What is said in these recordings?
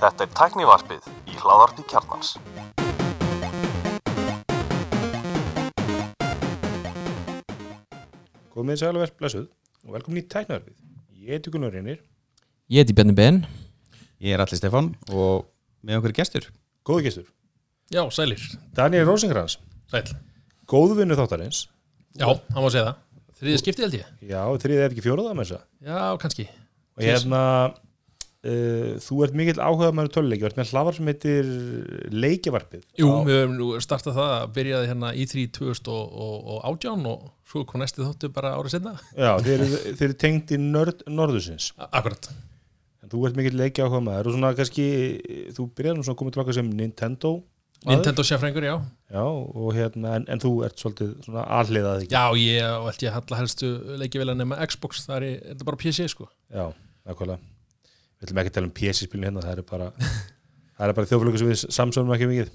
Þetta er tæknivarpið í hláðarpi kjarnans. Komið sæl og verð blessuð og velkomin í tæknarfið. Ég heiti Gunnar Reynir, Ég heiti Bjarni Ben Ég er Alli Stefán og með okkur gestur góðu gestur. Já, sælir, Daniel Rosenkrantz, sæl góðu vinnu þáttarins. Já, hann má segja það Þriðið skiptið held ég Já, þriðið er ekki fjóraða með þessa. Já, kannski Og hérna, uh, þú ert mikill áhuga með töluleiki, ert með hlaðvar sem heitir leikjavarpið. Jú, Á- við höfum nú startað það byrjaði hérna í 3 2018 og svo kom næsti þóttu bara árið senna Já, þeir eru, þeir eru tengt í nörd norðusins. Akkurat En þú ert mikill leikja áhuga með og svona kannski, þú byrjaði nú svona komið tilbaka sem Nintendo. Nintendo sérfrængur, já. Já, og hérna, en, en þú ert svolítið svona alliðað ekki. Já, ég og held ég að halla helstu leiki vel að nema Xbox, það er, er þetta bara PC sko. Já, nákvæmlega. Við ætlum ekki að tala um PC-spilinu hérna það er bara, það er bara þjóflöku sem við samsönum ekki mikið.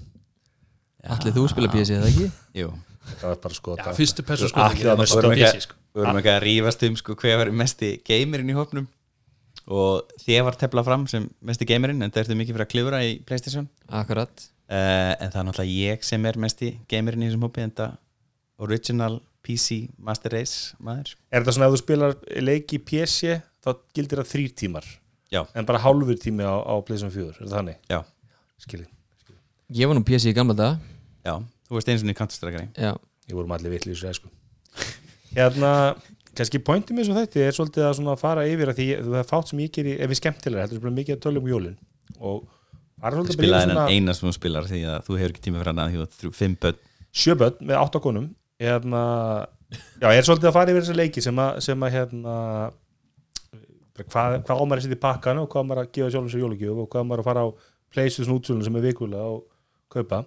Allir þú spila PC eða ekki? Jú, það var bara sko Já, fyrstu persu Þú sko allir að með Vorum stöð ekki- PC sko. Við vorum ekki að rífast um sko hver var mesti gamerinn í hópnum. Og þið var tefla fram sem mesti gamerinn en það ertu mikið fyrir að klifra í Playstation? Akkurat uh, en það er náttúrulega ég sem er mesti gamerinn í þessum hópi en það original PC Master Race maður. Er þetta svona ef þú spilar leiki í PC þá gildir það þrýr tímar. Já. en bara hálfur tími á, á Playstation 4 er það þannig? Já, Skilji, Ég var nú PC í gamla dag já, þú veist eins og niður kantastrakari Já, ég vorum allir vitli í þessu sko. Hérna, kannski pointið mér svo þetta er svolítið að svona fara yfir að því ég- það er fátt sem ég geri ef við skemmtilega, heldur sem mikið að tölum um jólin. Og Þú byrja hennan svona eina sem þú spilar því að þú hefur ekki tíma fyrir hann að því að þrjú, fimm börn. Sjöböld með áttakonum hérna, já, ég er svolítið að fara yfir þessa leiki sem að, sem að hérna hvað, hvað ámar að setja í pakkan og hvað ámar að gefa sjálfum sér jólugjöf og hvað ámar að fara á playstation útsölun sem er vikulega og kaupa.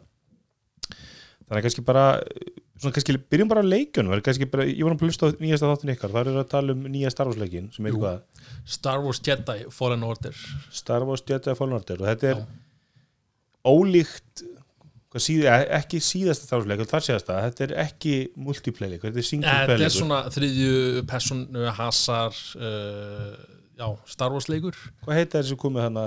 Þannig kannski bara svona kannski byrjum bara á verður kannski bara, ég var að hlusta á nýjasta þáttin ykkar það er að tala um nýja Star Wars leikin er Star Wars Jedi Fallen Order. Star Wars Jedi Fallen Order og þetta er Já. ólíkt hvað síð, ekki síðasta Star Wars leik þar séðast það, þetta er ekki multiplayer leik, þetta er single Þetta player er leikur. svona þriðju personu hasar uh, Já, Star Wars leikur. Hvað heita þessi komið hana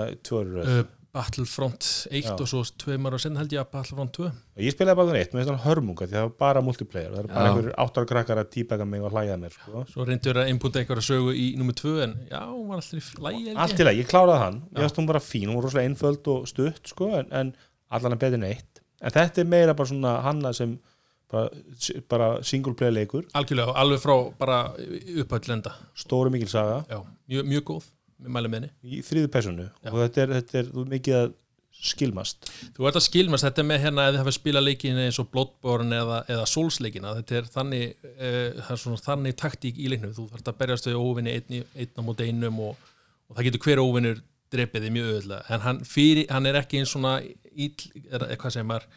uh, Battlefront 1 Já. og svo tveimar og senn held ég að Battlefront 2 Ég spilaði bara þannig eitt, með þetta hörmunga því það var bara multiplayer, það er bara Já. einhverjur áttar krakkar að típeka mig og hlæja að mér sko. Svo reyndur að inputa einhverja sögu í nummer 2 en já, hún var alltaf í lægi Allt til að, ég kláraði hann, ég veist hún bara fín hún var rosalega einföld og stutt sko, en, en allan er betur en eitt. En þetta er meira bara svona hanna sem bara, bara single player leikur. Algjörlega, alveg frá bara upphællenda stóru mikil saga. Já, mjög, mjög góð, í þriðu personu og þetta er, þetta er mikið að skilmast. Þú ert að skilmast, þetta er með hérna eða þið hafa spilað leikin eins og Bloodborne eða, eða Souls-leikina, þetta er þannig uh, er þannig taktík í leiknum. Þú þarfst að berjast við óvinni einn, í- einn á móti einum og, og það getur hver óvinnur drepið þið mjög öðvöldlega, en hann, fyrir, hann er ekki eins svona íll, eða hvað segir maður?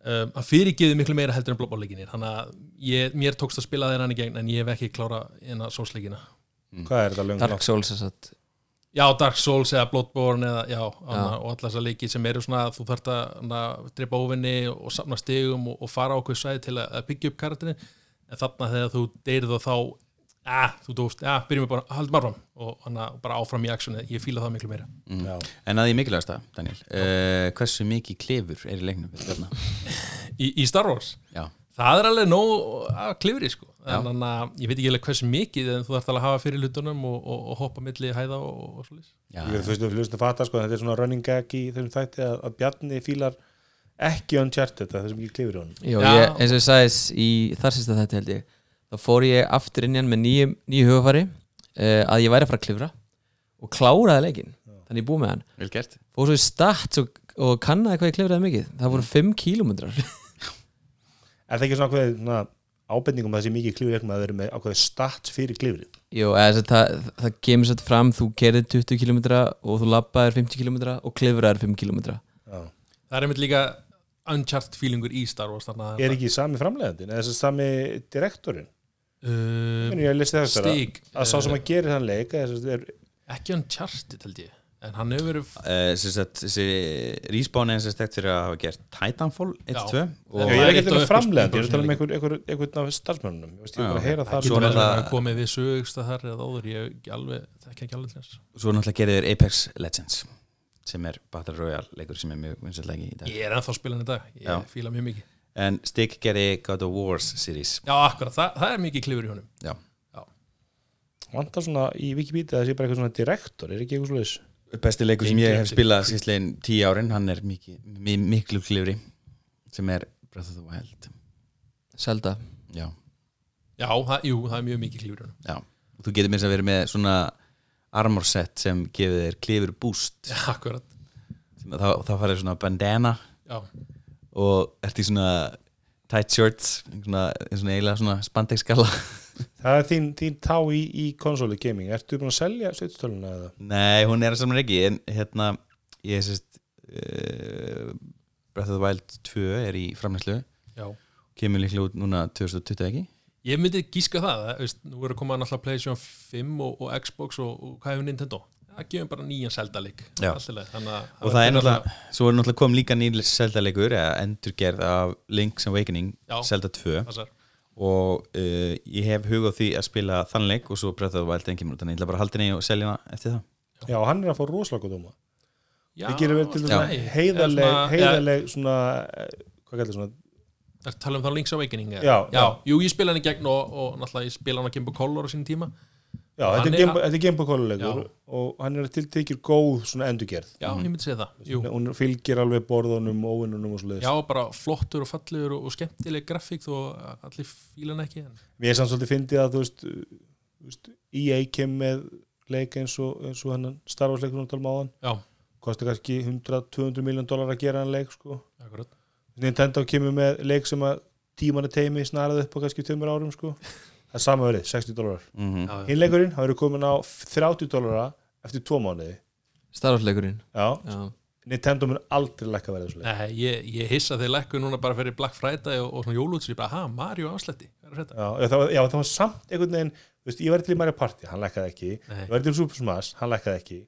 Um, hann fyrirgeði miklu meira heldur en Bloodborne-leikinir, þannig að ég, mér tókst að spila þeirra hann í gegn en ég hef ekki klára eina Souls-leikina Hvað er þetta löng? Dark Souls þess að Já, Dark Souls eða Bloodborne eða, já, já. Já. og allar þessar leiki sem eru svona þú þarft að hana, drepa óvinni og safna stigum og, og fara á okkur svæði til að, að byggja upp karakterin en þarna þegar þú deyrið og þá að, þú dóst, já, byrjum við bara haldum áfram og hana, bara áfram í actioni ég fíla það miklu meira mm. Já. En að því mikilvægasta, Daniel uh, Hversu mikið klefur er í leiknum? Þarna? í, í Star Wars, Já, það er alveg nóg að klifri sko, en hana, ég veit ekki alveg hversu mikið en þú þarft alveg að hafa fyrir hlutunum og, og, og hoppa milli hæða og, og svo lýs já, Ég fyrst og fljóðist að fatta sko, þetta er svona running gag í þessum þætti að, að Bjarni fílar ekki Uncharted, það sem ekki klifir Já, Já. ég, eins og ég sagðis í þar sýsta þetta held ég þá fór ég aftur inn í hann með nýju, nýju hugafari uh, að ég væri að fara að klifra og kláraði leikinn. Þannig ég búið með hann. Fór svo í stats og, og kannaði hvað ég klifraði mikið. Það voru 5 kílómetrar Er það ekki svona ákveðið svona, ábendingum að það sé mikið klifir eitthvað að það eru með ákveðið stats fyrir klifrið? Jú, eða, það, það kemur svo fram þú kerið 20 kílómetra og þú labbaðir 50 kílómetra og klifraðir 5 kílómetra Já. það er einmitt líka uncharted feelingur í Star Wars þannig að Er ekki sami framleiðandinn eða sami direktorinn? uh, ég listi þess að, stig að sá sem uh, að gerir þann leik eða, þessi, er, ekki uncharted held ég en hann hefur verið uh, sagt, þessi respawn er þess að fyrir að hafa gert Titanfall 1-2 Já. og það ég er er ekki uppáhalds framlegandi, ég er að tala um leikjum. einhver, einhver, einhvern af starfsmönnum Ég ég er bara að heyra það Svo náttúrulega- komið við sögust að þar eða áður ég ekki alveg, þekki ekki alveg þess svo náttúrulega gerir þeir Apex Legends sem er Battle Royale leikur sem er mjög vinsætlega í dag Ég er ennþá spilin í dag, ég Já. fíla mjög mikið en Stig gerir God of Wars series Já, akkurat, það, það er mikið klifur í honum Já. Vantar svona í Wikipedia að það sé bara eitthvað svona direktor, er ekki eitthvað slúðis besti leikur sem ég hef spilað síðastlegin tíu árin, hann er mikið, mi miklu klifri sem er Breath of the Wild. Zelda. Já, Já, það, jú, það er mjög mikið honum já, og þú getur mér að vera með svona armor set sem gefur þér klifur boost. Já, akkurat. Þá, þá farið svona bandana. Já, og ert í svona tight shorts svona, svona eiginlega svona spandex skalla Það er þín, þín tá í, í konsóli gaming Ertu búin að selja sveitstöluna eða? nei, hún er að saman ekki en hérna, ég sést uh, Breath of the Wild 2 er í framlæslu já kemur líklega út núna 2020 ekki Ég myndi gíska það, það veist, nú er að koma náttúrulega PlayStation 5 og, og Xbox og, og hvað hefur Nintendo það gefum bara nýjan að og það er náttúrulega, svo er náttúrulega kom líka nýl Zelda-leikur, eða endurgerð af Link's Awakening, Já. Zelda 2 passar. Og uh, ég hef hug á því að spila þann leik og svo Breath of the Wild en ég ætla bara að halda henni og selja hana eftir það Já, hann er að fá rosalega góð dóma Já, Það gerir verið til þess að heiðarleg, heiðarleg svona, eh, hvað kallar svona Það tala um þá Link's Awakening eða? Já, já. já. Jú, ég spila hann í gegn og, og náttúrulega ég spila hann á Game Boy Color á sínum tíma Já, Hann þetta er er- er geimbakólulegur og hann er tiltekir góð svona endurgerð. Já, ég myndi segja það. Hún fylgir alveg borðunum, óvinnunum og svo Já, bara flottur og fallegur og, og skemmtileg grafík þó allir fíla hann ekki en Mér er samt svolítið fyndið að þú veist, EA kem með leik eins og, eins og hennan Star Wars leikur um talum áðan. Já, kosti kannski 100-200 miljón dólar að gera hann leik sko. akkurat. Nintendo kemur með leik sem að tímanni teimi snarað upp á kannski tveimur árum sko. það er sama verið, 60 dólar mm Já, já. hinn leikurinn, það verður komin á 30 dólara eftir tvo mánuði. Já, Nintendo mun aldrei lækka verið þessu leik Nei, ég, ég hissa þeir lekku núna bara fyrir Black Friday og, og svona jólútsri bara, ha, Mario afslætti? Já, já, það var, já, það var samt einhvern veginn þú veist, ég var til í Mario Party, hann lækkaði ekki. Nei. ég var til Super Smash, hann lækkaði ekki.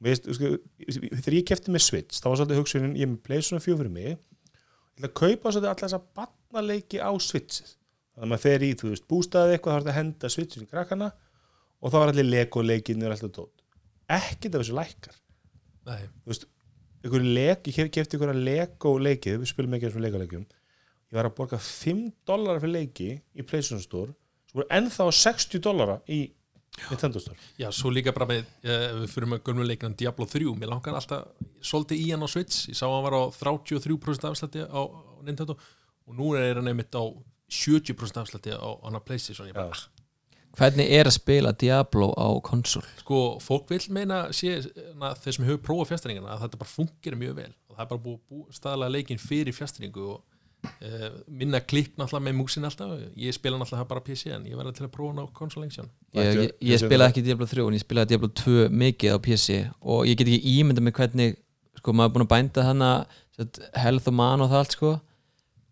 Og veist, þú sko, þegar ég kefti með Switch þá var svolítið hugsunin, ég er með Playstation 4 fyrir mig ég ætla að kaupa svolítið alltaf þessa barnaleiki á Switchið þannig að maður fer í, þú veist, bústaði eitthvað þá er þetta að henda Switchin í krakkana og þá var allir Lego leikinni og alltaf dót ekkert af þessu lækkar. Nei, þú veist, einhverju leik, ég kefti einhverja Lego leikið, við spilum ekki eins og leikaleikjum ég var að borga 5 dólar fyrir leiki í PlayStation Store svo voru ennþá 60 dólara í Nintendo Store. Já, svo líka bara með uh, við fyrir með gömlu leikina Diablo 3 mér langar alltaf, svolítið í hann á Switch ég sá hann var á 33% afslætti á, á Nintendo og nú er hann einmitt á 70% afslætti á á Playstation ég bara, Hvernig er að spila Diablo á konsol? sko, fólk vil meina sé, na, þeir sem hefur prófað fjastringina að þetta bara fungir mjög vel. Og það er bara búið að bú, staðlega leikin fyrir fjastringu og uh, minna klikk náttúrulega með músin alltaf. Ég spila náttúrulega bara PC en ég verði til að prófa hann á konsol lengi síðan. Ég, ég, ég spilaði ekki Diablo 3 en ég spilaði Diablo 2 mikið á PC og ég get ekki ímynda með hvernig sko maður er búin að bænda hana set, health og man og það allt sko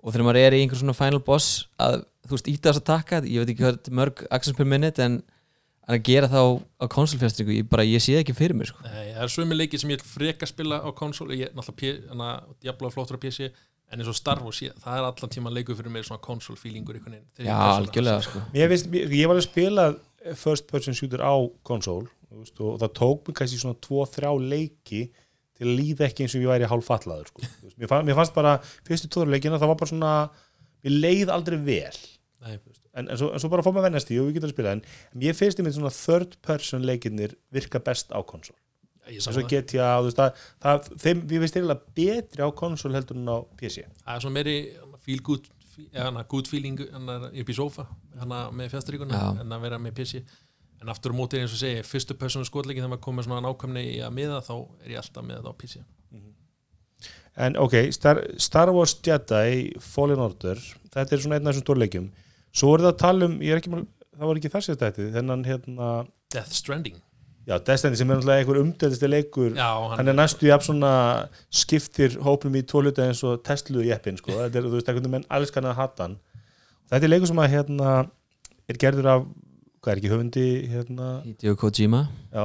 og þegar maður er í einhver svona final boss að þú veist íta þess að taka ég veit ekki hvað þetta er mörg access per minute en að gera þá á konsolfjastringu ég, bara, ég sé það ekki fyrir mér sko. Nei, það er sömu leikir sem ég vil freka spila á konsol ég er náttúrulega er flottur á PC en eins og Star Wars, ég, það er allan tíma leikur fyrir mig svona konsol einhvern þegar já, algjörlega sko. ég, veist, ég, ég var að spila first person shooter á veist, og það tók mig kannski svona 2-3 leiki til að líða ekki eins og ég væri hálfallaður sko. Þú veist, mér, fann, mér fannst bara fyrstu tóður leikina það var bara svona mér leið aldrei vel. Nei, en, en, svo, en svo bara fór maður vennast í og við getum að spila en en ég finnst einmitt svona third person leikirnir virka best á konsól ég og það, GTA, þú veist það, það þeim, við finnst eiginlega betri á konsól heldur en á PC það er svona meiri feel good eða hana, good feeling upp í sofa hana, með fjastríkuna Já. en að vera með PC en aftur á móti eins og segi, fyrstu persónu skotleikin þegar maður komið svona nákvæmni í að miða þá er ég alltaf með það á PC en ok, Star, Star Wars Jedi Fallen Order, þetta er svona einn af þessum stórleikjum svo er það að tala um ekki, það var ekki þessi þetta þennan hérna, Death Stranding. Já, Destiny sem er náttúrulega einhver umdæðisti leikur. Já, hann, hann er næstu í svona skiptir hópum í tvo hluta eins og Tesla í eppin sko. þetta er, þú veist, einhvern veginn alls kannan að hata hann. Þetta er leikur sem að hérna er gerður af, hvað er ekki höfundi hérna, Hideo Kojima. Já,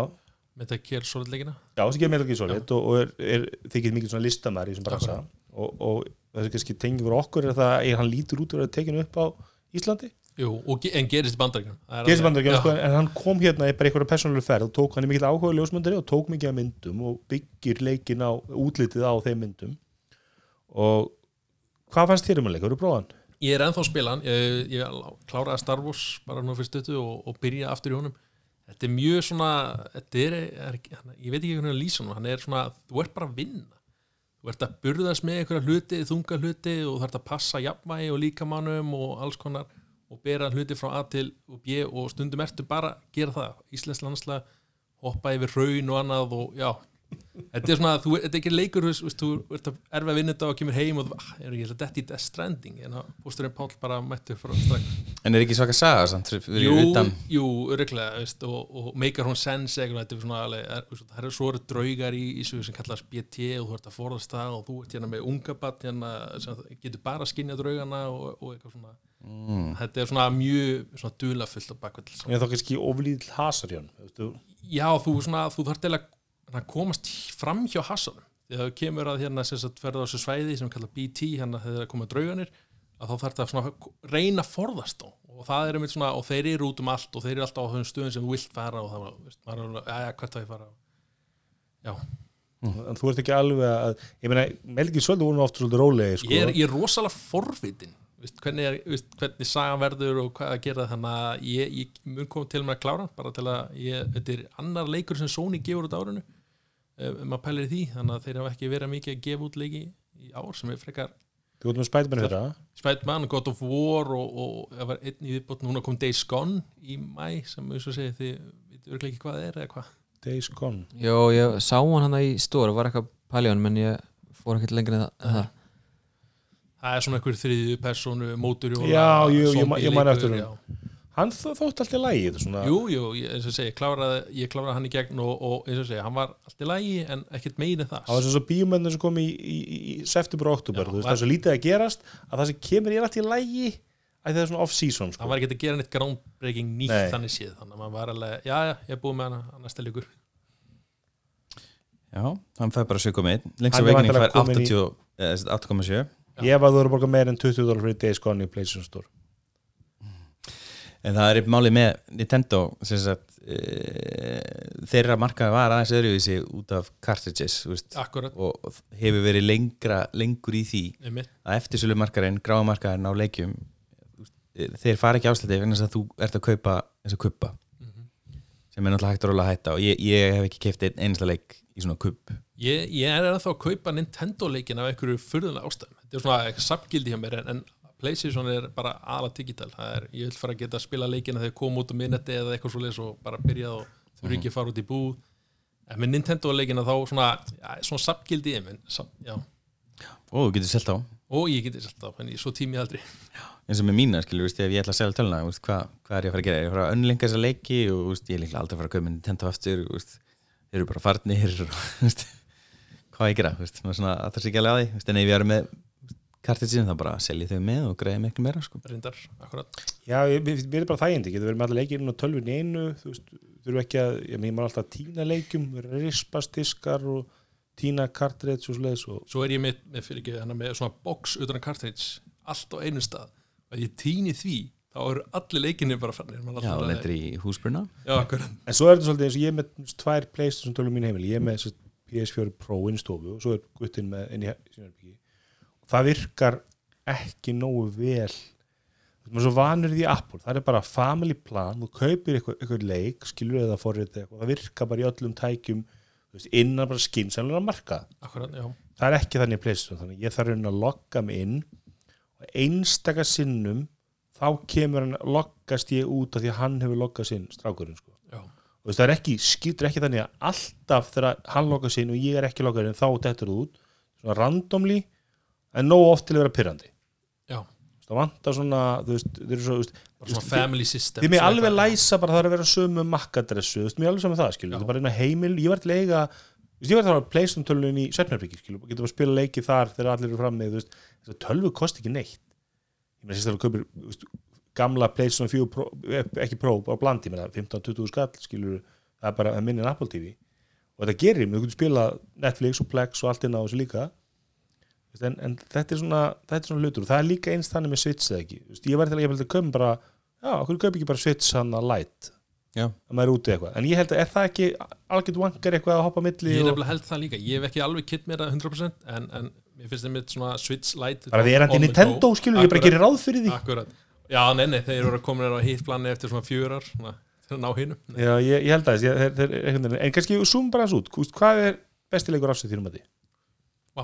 Metal Gear Solid leikina? Já, sem gerir Metal Gear Solid og, og er, er þykir mikið svona listamæður í þessum bransa og, og það er kannski tengið fyrir okkur er það að hann lítur út og er tekinu upp á Íslandi? Jú, og, en gerist í bandaríkjum Gerist í Bandaríkjunum, sko, en hann kom hérna í bara einhverja persónuleg ferð og tók hann er mikill áhuga ljósmyndari og tók mikið af myndum og byggir leikin á útlitið á þeim myndum. Og hvað fannst þér um að leika? Voru prófan? Ég er ennþá að spila hann. Ég, ég kláraði Star Wars bara nú fyrir stötu og, og byrja aftur í honum. Þetta er mjög svona er, er, ég veit ekki hvernig að lýsa hann er svona, þú ert bara að vinna. Þú ert að burðast með einhverja hluti þunga hluti og þú ert að passa jafnvægi og líkamannum og alls konar og bera hluti frá A til B og stundum ertu bara að gera það. Íslensk landslega hoppa yfir raun og annað og já þetta er svona, þú, þetta er ekki leikur þú, veist, þú ert að erfa að vinna þetta og kemur heim og þú, ah, er ekki þetta í Death Stranding? En að fósturinn Páll bara mættu frá strax. En er ekki svaka saga samt jú, utan? jú, öruglega veist, og, og maker hún sense eitthvað, þetta er svona alveg, það er svo eru draugar í, í svo sem kallast BT og þú ert að forðast það og þú ert hérna með unga bat hérna, sem getur bara að skinja draugana og, og eitthvað svona. Mm. þetta er svona mjög svona dulafullt á bakveld Ég er þá kannski oflíðil hasar hann já, þú, svona, þú þarf til að að komast fram hjá hassanum. Þegar það kemur að hérna sagt ferða á þessu svæði sem kallar BT, hérna þegar það koma drauganir að þá þarf það svona að reyna að forðast þá. Og það er einmitt svona og þeir eru út um allt og þeir eru alltaf á þessum stöðum sem þú vilt fara og það var, er alveg, já, já, hvert á ég fara? Já, En þú ert ekki alveg að Ég meina, Melgi Söldu voru nú oft svolítið rólegi sko. ég er, ég er rosalega forvitin veist, hvernig, er, veist, hvernig sagan verður og hvað að gera þannig að ég, ég mun koma til að klára hann, bara til að ég, þetta er annar leikur sem Sony gefur út á árinu maður pælir í því, þannig að þeir hafa ekki verið mikið að gefa út leiki í ár sem er frekar Þú spætmenni fyrir það Spiderman, God of War og, og það var einn í viðbót. Núna kom Days Gone í mæ sem eins og segi þið veitum örglega ekki hvað það er eða hvað? Days Gone. Jó, ég sá hann hann í stóra var eitthvað paljón, menn ég fór ekkert lengri en það, það. það er svona einhver þriðju persónu mótur Já, jú, ég ma- ég man eftir honum. Hann þó, þótt alltaf lægi þetta svona Jú, jú, ég, eins og segi, kláraði, ég kláraði hann í gegn og, og eins og segi, hann var allt í lagi en ekkert en það. Það var svo bíumennir sem kom í, í, í, í september og oktober, þú veist, það er svo lítið að gerast að það sem kemur er alltaf í lægi að það er svona off-season sko. hann var ekki að gera neitt groundbreaking nýtt Nei. þannig séð, þannig að maður var alveg já, já, ég er búið með hann að næsta leikur. Já, hann fær bara 7,1 Links Hann er Awakening væntanlega fær kominn í- 80 eh, 8,7 Ég var þú eru að borga meir en 20 dólar fyrir Days Gone í PlayStation Store En það er málið með Nintendo sagt, e, þeirra markaði var aðeins öðruvísi út af cartridges og hefur verið lengra, lengur í því. Einmitt. Að eftirsölu markarinn, grámarkarinn á leikjum e, þeir fara ekki áslætti vegna þess að þú ert að kaupa eins og kuppa Mhm. sem er náttúrulega hægt að róla að hætta og ég, ég hef ekki keift einn einasta leik í svona kupp ég, ég er ennþá að kaupa Nintendo leikin af einhverju furðulega ástæðum. Þetta er svona sapgildi hjá mér en, en Playstation er bara ala digital. Er, ég vil fara að geta að spila leikina þegar koma út um minnetti eða eitthvað svoleiðis og bara byrja og þurfi ekki að fara út í búð. En með Nintendo leikina þá svona já, svona sapgildi ég minn og þú getur selt á. Og ég geti sett á en ég, svo tími ég aldrei eins og með mína, skilur, veist, ef ég ætla að selja veist, hvað, hvað er ég að fara að gera, ég er að fara að unnlinga þessa leiki og veist, ég er líklega aldrei að fara að kaupa Nintendo aftur þeir eru bara farnir hvað ég gera? Það sé ekki alveg að því en ef ég er með kartið síðan þá bara selji þau með og greiði miklu meira sko. reyndar, akkurat. Já, ég- mér finnst- mér er bara þægindi, getur verið með alla leikir inn á tölvun í einu, þú veist, þurfu ekki að ég maður alltaf að tína leikjum rispast diskar og tína kartrétt og svoleiðis og svo er ég með, með fyrir ekki hana með svona box utan að cartridge allt á einu stað. Og ef ég tíni því þá eru allir leikinni bara fannir já, og lendir í húsbruna. Já, akkurat. En svo er þetta svolítið eins og ég er með þú tvær Playstation tölvum mín heimili, ég er með þessi PS4 Pro inn í stofu og svo er guttinn með inn í sínarbyggi og það virkar ekki nógu vel. Þú veist, maður svo vanur því Apple, það er bara family plan, þú kaupir eitthvað, leik, skilur eða forrið eitthvað, það virkar bara í öllum tækjum þú veist, innan bara skynsælulega marka. Akkurat, það er ekki þannig í Playstation þannig að ég þarf raunin að logga mig inn og einstaka sinnum þá kemur hann, loggast ég út af því að hann hefur loggað sinn strákurinn sko. og þess, það er ekki, skýtur ekki þannig að alltaf þegar hann loggað sinn og ég er ekki loggað inn þá dettur það út, svona randomly en nóg oft til að vera pyrrandi það vantar svona, þú veist, þeir eru svo þú veist, bara svona family system Þið mér alveg læsa bara það er að vera sömu makkadressu, þú veist, mér alveg saman það, skilur, er bara einn að heimil, ég var til að eiga, þú veist, ég var til að pleysa um tölvun í Svefnarbyggi, skilur, getur bara að spila leiki þar þegar allir eru frammi, þú veist, þess að tölvu kosti ekki neitt. Ég meina, sérst að þú kaupir, þú veist, gamla PlayStation 4 Pro, eh, ekki Pro, bara blandi, ég meina, 15-20 skall, skilur, það er bara það er minni en Apple TV. og þetta gerir, þú getur spila Netflix og Plex og allt inn á þessu líka Þú en, en þetta er svona þetta er svona hlutur og það er líka eins þannig með Switch eða ekki, Þú veist, ég væri til að ég vil köpa bara já, okkur köpa ekki bara Switch hann að light? Já. að maður er úti eitthvað, en ég held að er það ekki algjörð vankar eitthvað að hoppa á milli Ég og, held það líka, ég hef ekki alveg kitt mér það 100% en, en mér finnst þeim með svona Switch Lite bara því er hann til Nintendo skilur, ég bara Akkurat. gerir ráð fyrir því. Akkurat, já, nei, nei, þeir eru komin á hitt plani eftir svona fjörar að ná ég, ég held að ég, veginn- en kannski zoom bara hans út, hvað er bestilegur afsett þínum að því? Vá,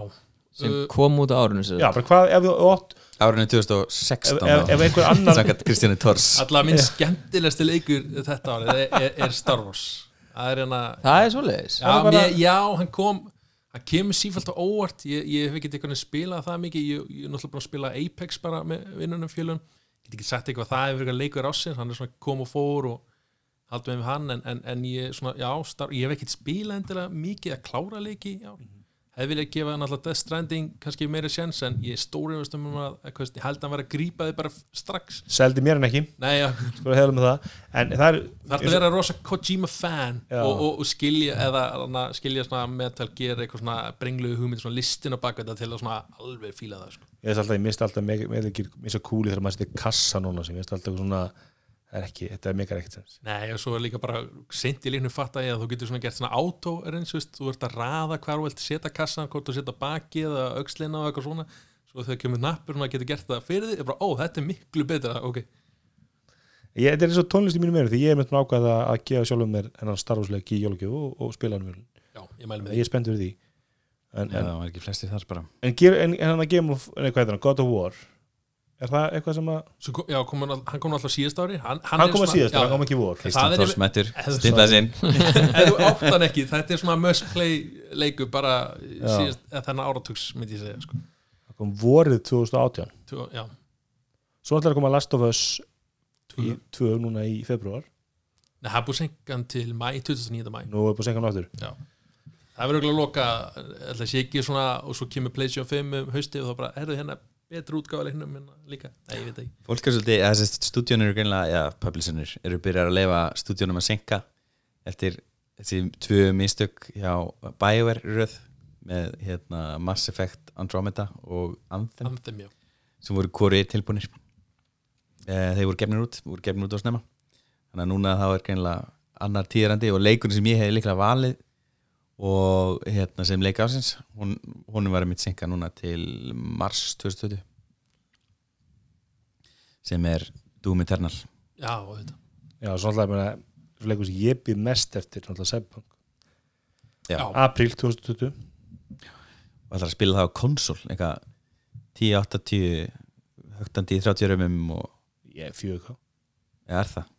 sem Uh, kom út á árinu sem Já, bara hvað, ef þú ótt árinu ef, 2016 ef, ef einhver annar Sangat Kristjáni Tors allavega minn skemmtilegsti leikur þetta árið er, er, er Star Wars. Það er hérna það er svoleiðis. Já, bara- mér, já, hann kom hann kemur sífælt á óvart. Ég, ég hef ekki eitthvað spilað það mikið. Ég, ég er náttúrulega búin að spila Apex bara með vinnunum fjölun get ekki sagt eitthvað. Það hefur eitthvað leikur ásins hann er svona kom og fór og haldum við hann en, en, en ég, svona, já, star, ég hef ekkert spilað endilega mikið að klára leiki já. Hefði viljað gefa náttúrulega Death Stranding kannski meira sjens en ég stóri um að, eitthvað, ég held að hann var að grípa þið bara strax. Seldi mér en ekki, Nei, já, sko það. En það er, Það er að vera rosa Kojima fan og, og, og skilja eða hana, skilja svona Metal Gear eitthvað svona brengluðu hugmynd svona listin á baka þetta til að svona alveg fíla það sko. ég alltaf, misti alltaf ekki, missa kúli þegar maður setið kassa núna sem ég veist alltaf svona er ekki, þetta er megar ekkert sens. Nei og svo er líka bara seint í líknu fatta ég að þú getur svona gert svona auto er eins, veist, þú ert að raða hvar þú vilt setja kassan hvort þú setja baki eða aukslina og eitthvað svona. Svo þegar kemur nappur svona getur gert það fyrir þig ég bara, ó þetta er miklu betra, ok. Ég, þetta er eins og tónlist í mínu meira því ég er með ákvað að, að gefa sjálfum mér hennan starfsleik í jólugjöf og, og spila hann mjög Já, ég mæli með ég er spennt fyrir því. En, Já, en, er það eitthvað sem að Svo kom, Já, kom hann, hann kom alltaf síðast ári. Hann, hann, er kom að síðast, já, hann kom ekki Það Kristján er mættur, Eða stilla sinn ef þú átt hann ekki, þetta er svona must play leiku bara Já. síðast, þennan áratugs myndi ég segja sko. hann kom vorið 2018 Tvö, já, svo ætlar að koma Last of Us tvö. í tvö. núna í februar Nei, það er búið senkan til mæ, 29. mæ nú er búið að senka hann aftur. Það verður ekki að loka ætla sé ekki svona og svo kemur PlayStation 5 um hausti og þá bara, herðu hérna betri útgáfa leiknum hérna líka, nei, ég veit ekki. Fólk er svolítið, þessi stúdíun eru greinlega, já, publisherunir eru byrjar að leifa stúdíunum að senka eftir þessi tvö mistök hjá BioWare röð með hérna, Mass Effect Andromeda og Anthem Anthem, sem voru hvori tilbúinir e, þeir voru gefnir út, voru gefnir út á snemma. Þannig að núna þá er greinlega annar tíðrandi og leikurinn sem ég hef líklega valið og hérna sem leik ásins hún, hún var mitt senka núna til mars 2020 sem er Doom Eternal. Já, þetta já, svo alltaf meina, svo leikur sem ég býð mest eftir náttúrulega Cyberpunk. April 2020 og ætlar að spila það á konsól eitthvað 10, 8, 10 högtandi í 30 römmum og ég er 4K eða er það?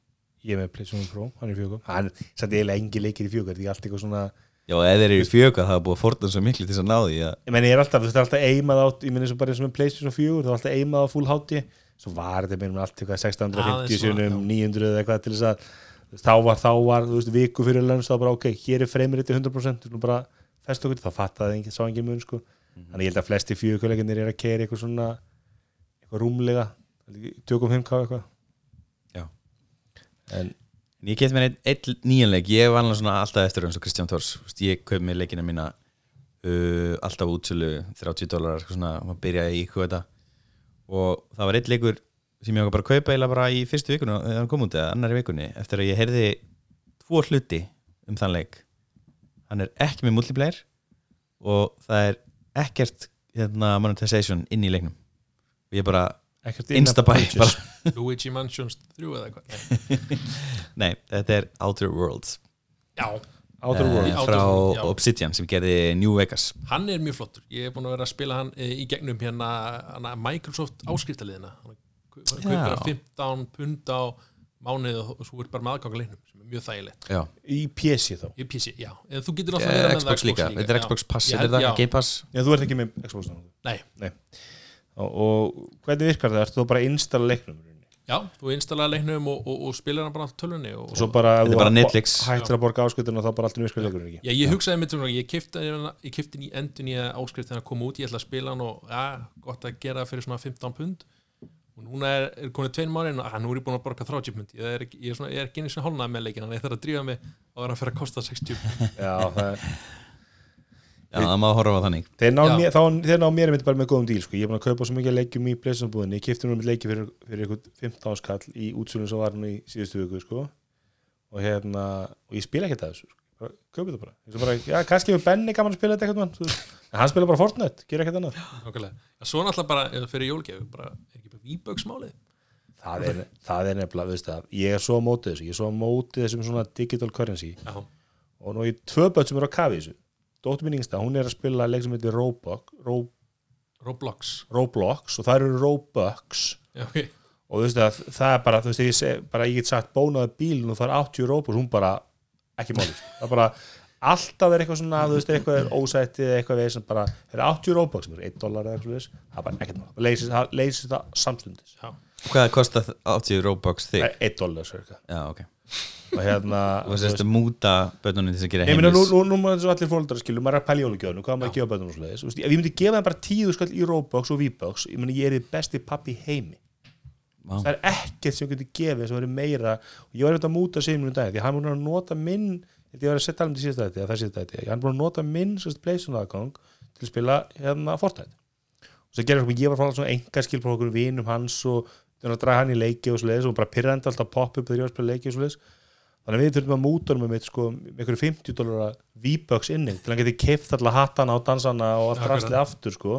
Ég er með PlayStation Pro, hann er 4K hann er samt eiginlega engi leikir í 4K þetta er allt eitthvað svona Já, eða þeir eru í fjöga það er búið að forða svo miklu til þess að ná því að ég menn ég er alltaf, þú veist, það alltaf eimað átt ég menn eins og bara eins og með PlayStation 4 það er alltaf eimað á full HD svo var þetta meðum allt eitthvað 650 Aðeins svona, sinum 900 eða eitthvað til þess að veist, þá var, þá var, þú veist, viku fyrir lönns þá bara ok, hér er fremur þetta 100% þú bara fest okkur, þá fattaði engin, sá engin mun sko, þannig ég held að flesti fjöguleikinir er að keri eitthvað svona eitthvað rúmlega 2.5k eitthvað. Já. en En ég get mér einn ein nýjanleik, ég var alltaf eftir eins og Kristján veist, ég kaup mér leikina mína uh, alltaf útsölu 30 dólarar, svona, maður byrja í hvað þetta. Og það var einn leikur sem ég var bara að kaupa eiginlega bara í fyrstu vikunni þegar hann kom út eða annari vikunni eftir að ég heyrði tvo hluti um þann leik. Hann er ekki með multiplayer og það er ekkert hérna, monetization inn í leiknum. Og ég bara instabæ Luigi Mansions 3 eða eitthvað Nei. Nei, þetta er Outer Worlds já, Outer eh, Worlds Outer frá já. Obsidian sem gerði New Vegas hann er mjög flottur ég er búin að vera að spila hann eh, í gegnum hérna, hana Microsoft áskriftarliðina kaupir Já. að 15 pund á mánuð og svo er bara með aðganga leiknum sem er mjög þægilegt Já, í PC þá í PC, já, en þú getur náttúrulega verið með Xbox líka, þetta er. Xbox Pass Ég er þetta já. Game Pass Já, þú ert ekki með Xbox náttúrulega. Nei. Og, og hvernig virkar það? Ertu þú bara að installa leiknum? Já, þú installaði leiknum og, og, og spilar hann bara á tölunni og, Og svo bara, er bara. Hættir að borga áskutina þá bara allt í virkar leikurinn ekki Já, ég hugsaði mitt svona, ég kefti ég hann í endun í áskrift þegar hann kom út, ég ætla að spila hann og ja, gott að gera það fyrir svona 15 pund og núna er, er konið tvein mánu og nú er ég búin að borga 30 pund ég er, ég er, svona, ég er ekki einu sinni hálnað með leikin þannig að ég þarf að drífa mig og það er að fyrir að kosta 60 pund Já, það er Já, það má horfa á þannig. Þeir ná, mér, þá, þeir ná mér einmitt bara með góðum díl sko. Ég er búin að kaupa svo mikið leikjum í Pleisambúðinni Ég kipti nú með leiki fyrir, fyrir eitthvað 15 áskall í útsölun sem var nú í síðustu viku sko. og hérna og ég spila ekkert að þessu sko. bara, Kaupi þetta bara. Bara Já, kannski hefur Benni gaman að spila þetta eitthvað mann, en hann spila bara Fortnite, gera ekkert annað. Svo náttúrulega bara fyrir jólgjöf bara, er ekki bara výböksmálið það er, það er nefnilega, veist það ég er svo á móti þessu, ég er svo á móti þessum eru Dóttir mín yngsta, hún er að spila leik sem heitir Roblox, Ro, Roblox. Roblox og það eru Robux. Já, ok. Og þú veist að það er bara, þú veist, ég, seg, bara, ég get sagt bónaði bílinn og það er 80 Robux hún bara, ekki máli það er bara, alltaf er eitthvað svona þú veist, eitthvað er ósætti eða eitthvað veið sem bara, er 80 Robux, sem er 1 dólar eða eitthvað svoleiðis, það er bara ekkert máli, það leysist, það það samstundis, Já, Hvað kostar 80 Robux þig? 1 dólar cirka. Já, ok og hérna Og sérst að múta bönnunum til þess að gera meina, nú, heimis nú, nú maður þessu allir fóldrar skilur, maður er að pæla í jólugjöfnu, hvað maður að gefa svoleiðis, Þú veist, ef ég myndi gefa þeim bara tíu skall í Robux og V-Bucks, ég meina, ég er þið besti pappi heimi. Vá. það er ekkert sem ég geti gefið sem verið meira. Og ég var eitthvað að múta sig um dag því hann er búin að nota minn ég var að setja alveg til síðasta þetta, það hann er búin að nota minn aðgang til að spila hérna Þannig að draga hann í leiki og svoleiðis og bara pyrrandi alltaf pop up þegar ég var að spila leiki og svoleiðis. Þannig að við þurfum að múta hann með mitt sko með einhverju 50 dólar V-Bucks inni til að hann geti keift alla hattana og dansana og allt rastlið aftur sko.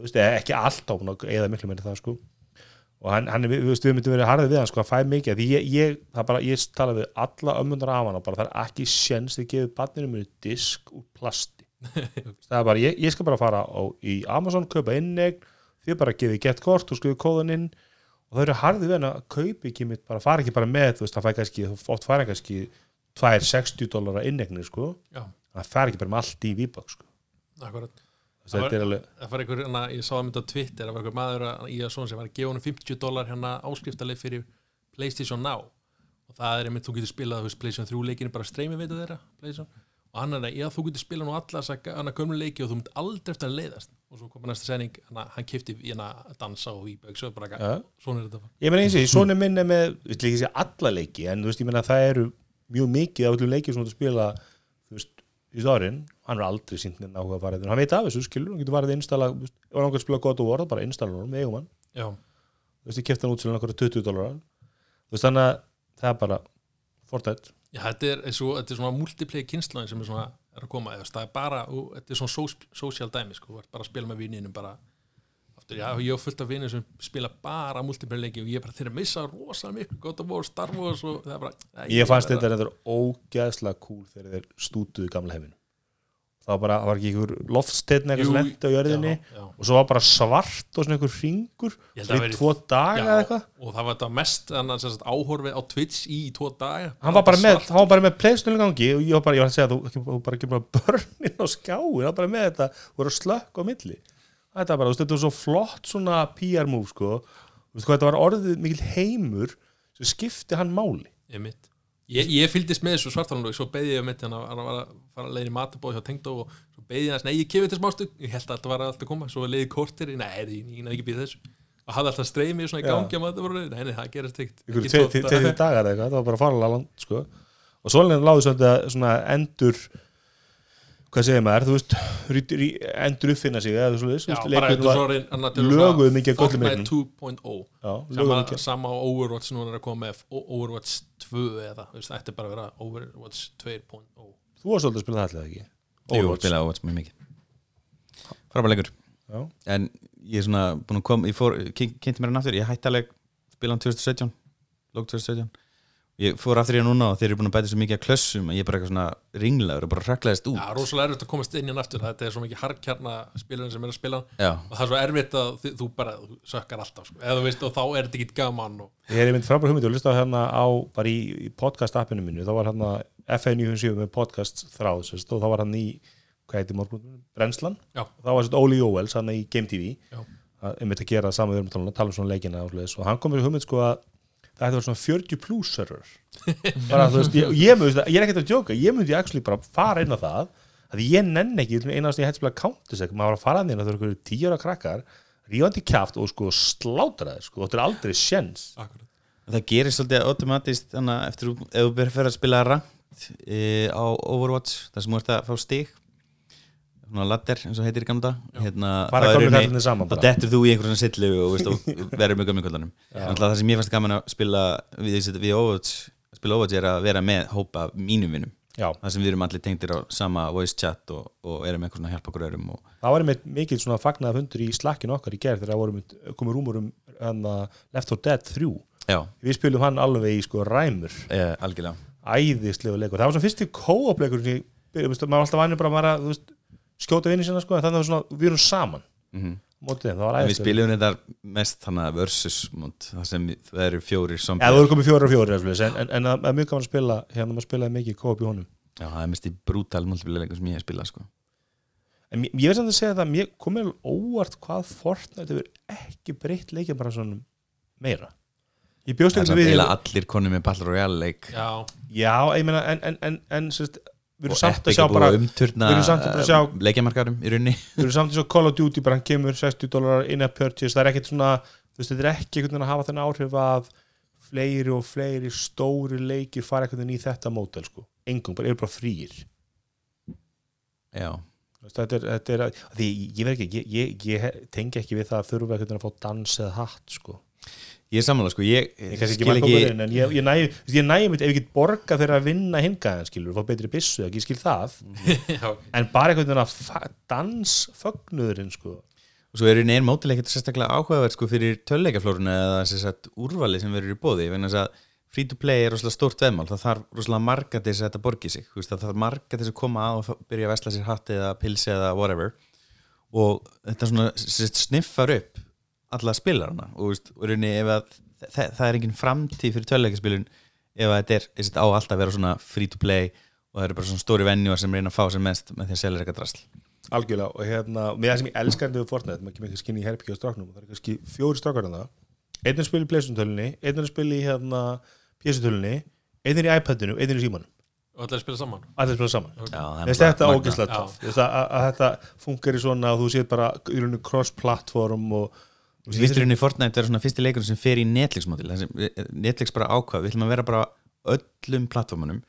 Veist, ekki alltaf eða miklu meiri það sko. Og hann, hann við, við myndum verið harðið við hann sko, að fæ mikið, því ég, ég, bara, ég tala við alla ömmundar af hann og bara það er ekki sjens þið gefið barninu mjög disk úr plasti. Bara, ég, ég skal bara fara á, í Amazon, kaupa innegn þið bara gefið gett kort og skrifið kóðan inn og það eru harðið hann að kaupa ekki mitt, bara fara ekki bara með, þú veist, það fæ kannski oft fara kannski 2-60 dólar innegnir, sko, já, það fær ekki bara með allt í V-Bucks, sko. Akkurat. Þetta er alveg, Það var einhver, hérna, ég sá það mynd á Twitter það var einhver maður að- í að svona sem var að gefa honum 50 dólar hérna áskriftalið fyrir Playstation Now. Og það er einmitt, þú getur spilað, veist, Playstation 3 leikinu bara streymi veitu þeirra, Playstation og hann er að, já, þú getur spilað nú alla þessa hana gömlu leiki og þú mynd aldrei eftir að leiðast. Og svo kom næsta sending, hana, hann kifti hérna dansa og výbögg, svo er bara ja. svona er þetta Ég meina eins og því, svona minn er með, við ætlum ekki að segja alla leiki, en þú veist, ég meina það eru mjög mikið af öllum leikið sem þú að spila, þú veist, í árin, hann er aldrei sínt neina áhuga að fara þetta, hann veit af þessu, skilur, hann getur farið að installa, ef hann ákveð að spila gott og vorða, bara installa hann, með eigum hann, þú veist, ég kefti hann út til hann okkur 20 dólarar, þú veist, þannig að það bara Fortnite, já þetta, er, svo, þetta er svona multiplayer kynslaðin sem er svona er að koma, eða, það er bara, og, þetta er svona social dæmi, sko, bara að spila með vininum bara aftur, já, ég hef fullt af vinir sem spila bara multiplayer leiki og ég er bara þeir að missa rosa miklu, gott að voru Star Wars og það er bara, Æ, ég fannst þetta reyndar ógæðslega cool þegar þeir stútuðu gamla heiminu, það var bara, það var ekki einhver loftsteinn eitthvað sem lendi á jörðinni? já, já. og svo var bara svart og svona einhver ringur, Ég í tvo daga eða eitthvað. og það var þetta mest sagt, áhorfið á Twitch í tvo daga. Hann var bara með, hann var bara með playstunum gangi og ég var bara, ég var að segja þú, þú bara ekki bara börnin á skjáin, hann var bara með þetta þú voru slökk á milli. Þetta var bara, þetta var svo flott svona PR move sko, þetta var orðið mikil heimur sem skipti hann máli. Einmitt. Ég, ég fylgdist með þessu svartarlundu svo beði ég hann að hann var að fara að leiðin í matabóð hjá tengdó og svo beði ég hans, nei ég kemur til smástu ég held að þetta var alltaf að koma, svo leiði kortir nei, ég, ég næði ekki býð þessu og hafði alltaf streymið svona í gangi á matabóðu nei, nei, það gerist ekkert ykkur daga. dagar eitthvað, það var bara farlega land sko. og svo láðu svona, svona endur hvað segir maður, þú veist endur uppfinna sig eða þú veist, þetta til löguðu mikið af göllum Fortnite leiknum. 2.0 já, sama, á Overwatch núna er að koma með Overwatch 2 eða það ætti bara að vera Overwatch 2.0 þú var svolítið að spila það allir ekki? Jú, Overwatch. spilaði Overwatch mjög mikið. Frábæð leikur. Já. En ég er svona búin að koma Ég fór, kyn- kynnti mér hann aftur. Ég hætti alveg spila hann 2017 Lók 2017 Ég fór aftur í hann núna og þeir eru búin að bæta svo mikið að klössum að ég er bara eitthvað svona ringlaður og bara hraklaðist út. Já, rosalega erfitt að komast inn í aftur. Þetta er svo mikið harkjarna spilurinn sem er að spila. Já, og það er svo erfitt að þi- þú bara þú sökkar alltaf sko. eða þú veist og þá er þetta ekki gaman og Ég er mynd frábær hugmynd og hlusta hérna á bara í, í podcast appinu mínu, þá var hérna FN97 með podcast þráð sérst, og þá var hann í, hvað heitir morgun og þá var sérst Óli Jóels hann í Game TV, Já. að einmitt að gera saman við erum að tala um- tala um svona leikina og, hann kom með hugmynd sko að að vera svona 40 plus server. Bara þú veist, ég, ég, ég, ég er ekkert að djóka ég myndi actually bara fara inn á það að ég nenn ekki, einast ég hætti að spila Counter-Strike, maður var að fara inn á það eru einhverju tíu ára krakkar rífandi kjaft og sko slátraði sko, þetta er aldrei sjens það gerir svolítið automatist þannig að eftir ef þú fyrir að spila rangt e, á Overwatch þar sem þú ert að fá stig svona ladder eins og heitir í gamla hérna, bara þá komið kallinni saman þá dettur þú í einhverjum sillu og, og verður með gömmikvöldanum það sem ég fannst gaman að spila við, við Overwatch, spila Overwatch er að vera með hópa mínum vinnum það sem við erum allir tengdir á sama voice chat og, og erum eitthvað svona að hjálpa okkur öðrum og, það var einmitt mikið svona fagnað fundur í slakkinu okkar í gerð þegar það komið rúmur um hana, Left 4 Dead 3 já, við spilum hann alveg í sko ræmur. Algjörlega. Æðislegu leikur, það var svona fyrsti co-op leikur sem ég, byrja, veist, maður alltaf vænir bara að skjóta vinni sinna sko, en þannig var svona, við erum saman. Mm mótið þeim, það var við æðislega spilum þetta mest þannig að versus mót, það sem við- það eru fjórir zombie þú eru komið fjóra og fjóra en, en, en það er mjög gaman að spila hérna maður spilaði mikið co-op í honum. Já, það er mest í brútal multiplayer sem ég hef spilað sko. en ég, veist að segja það, mér komið alveg óvart hvað Fortnite hefur ekki breytt leikja bara svona meira. Ég bjóst það er ekki við eiginlega allir konum með Battle Royale leik Já, já, ég meina, en, en, en, en sérst, við erum samt að sjá bara að umturna að sjá- leikjamarkarum í rauninni. Við erum samt eins og Call of Duty bara hann kemur 60 dólarar inn að purchase. Það er ekkert svona, þú veist, þetta er ekki einhvern veginn að hafa þennan áhrif að fleiri og fleiri stóri leikir fara einhvern veginn í þetta mótel sko, engum, bara eru bara frýr já, þetta er, þetta er því ég veit ekki, ég, ég, ég tengi ekki við það að þurfa einhvern veginn að fá dans eða hatt sko, ég er sammála sko ég, ég skil ekki en ég, ég næ, þú veist, ég næ mitt ef ég get borga fyrir að vinna hingaðan skilur, fá betri byssu, ekki skil það. En bara einhvern veginn að dansfögnuðurinn sko. Og svo er einu einn mótileg ekkert sérstaklega áhugaverð sko fyrir töluleikaflóruna eða sagt úrvali sem verður í bóði free to play er rosalega stórt veðmál það þarf rosalega marga til þess að þetta borgi sig það þarf marga til þess að koma að og byrja að vesla sér hatt eða pilsi eða whatever. Og þetta svona sniffar upp alla spilarana. Og, veist, og rauninni ef að það, það er engin framtíð fyrir töluleikaspilun ef að þetta er, er á alltaf að vera svona free to play og það eru bara svona stóri venjúar sem reyna að fá sem mest með því að selja eitthvað drasl. Algjörlega og hérna, með það sem ég elskar við Fortnite, maður kemur ekki skinn í herbyggja á stráknum og það er kannski fjóri strákar en það einn er að spila í Playstation-tölunni, einn er að spila í hérna, PS-tölunni, einn er í iPadinu einn er í símanum, og allir að spila saman? Allir spila saman. Já, það er Mér finnst þetta að, að, að þetta funkar í svona að þú séð bara í rauninni cross-platform og styrir í Fortnite vera svona fyrsti leikur sem fer í Netflix-mótil Netflix bara ákvað, við ætlum að vera bara á öllum plattformunum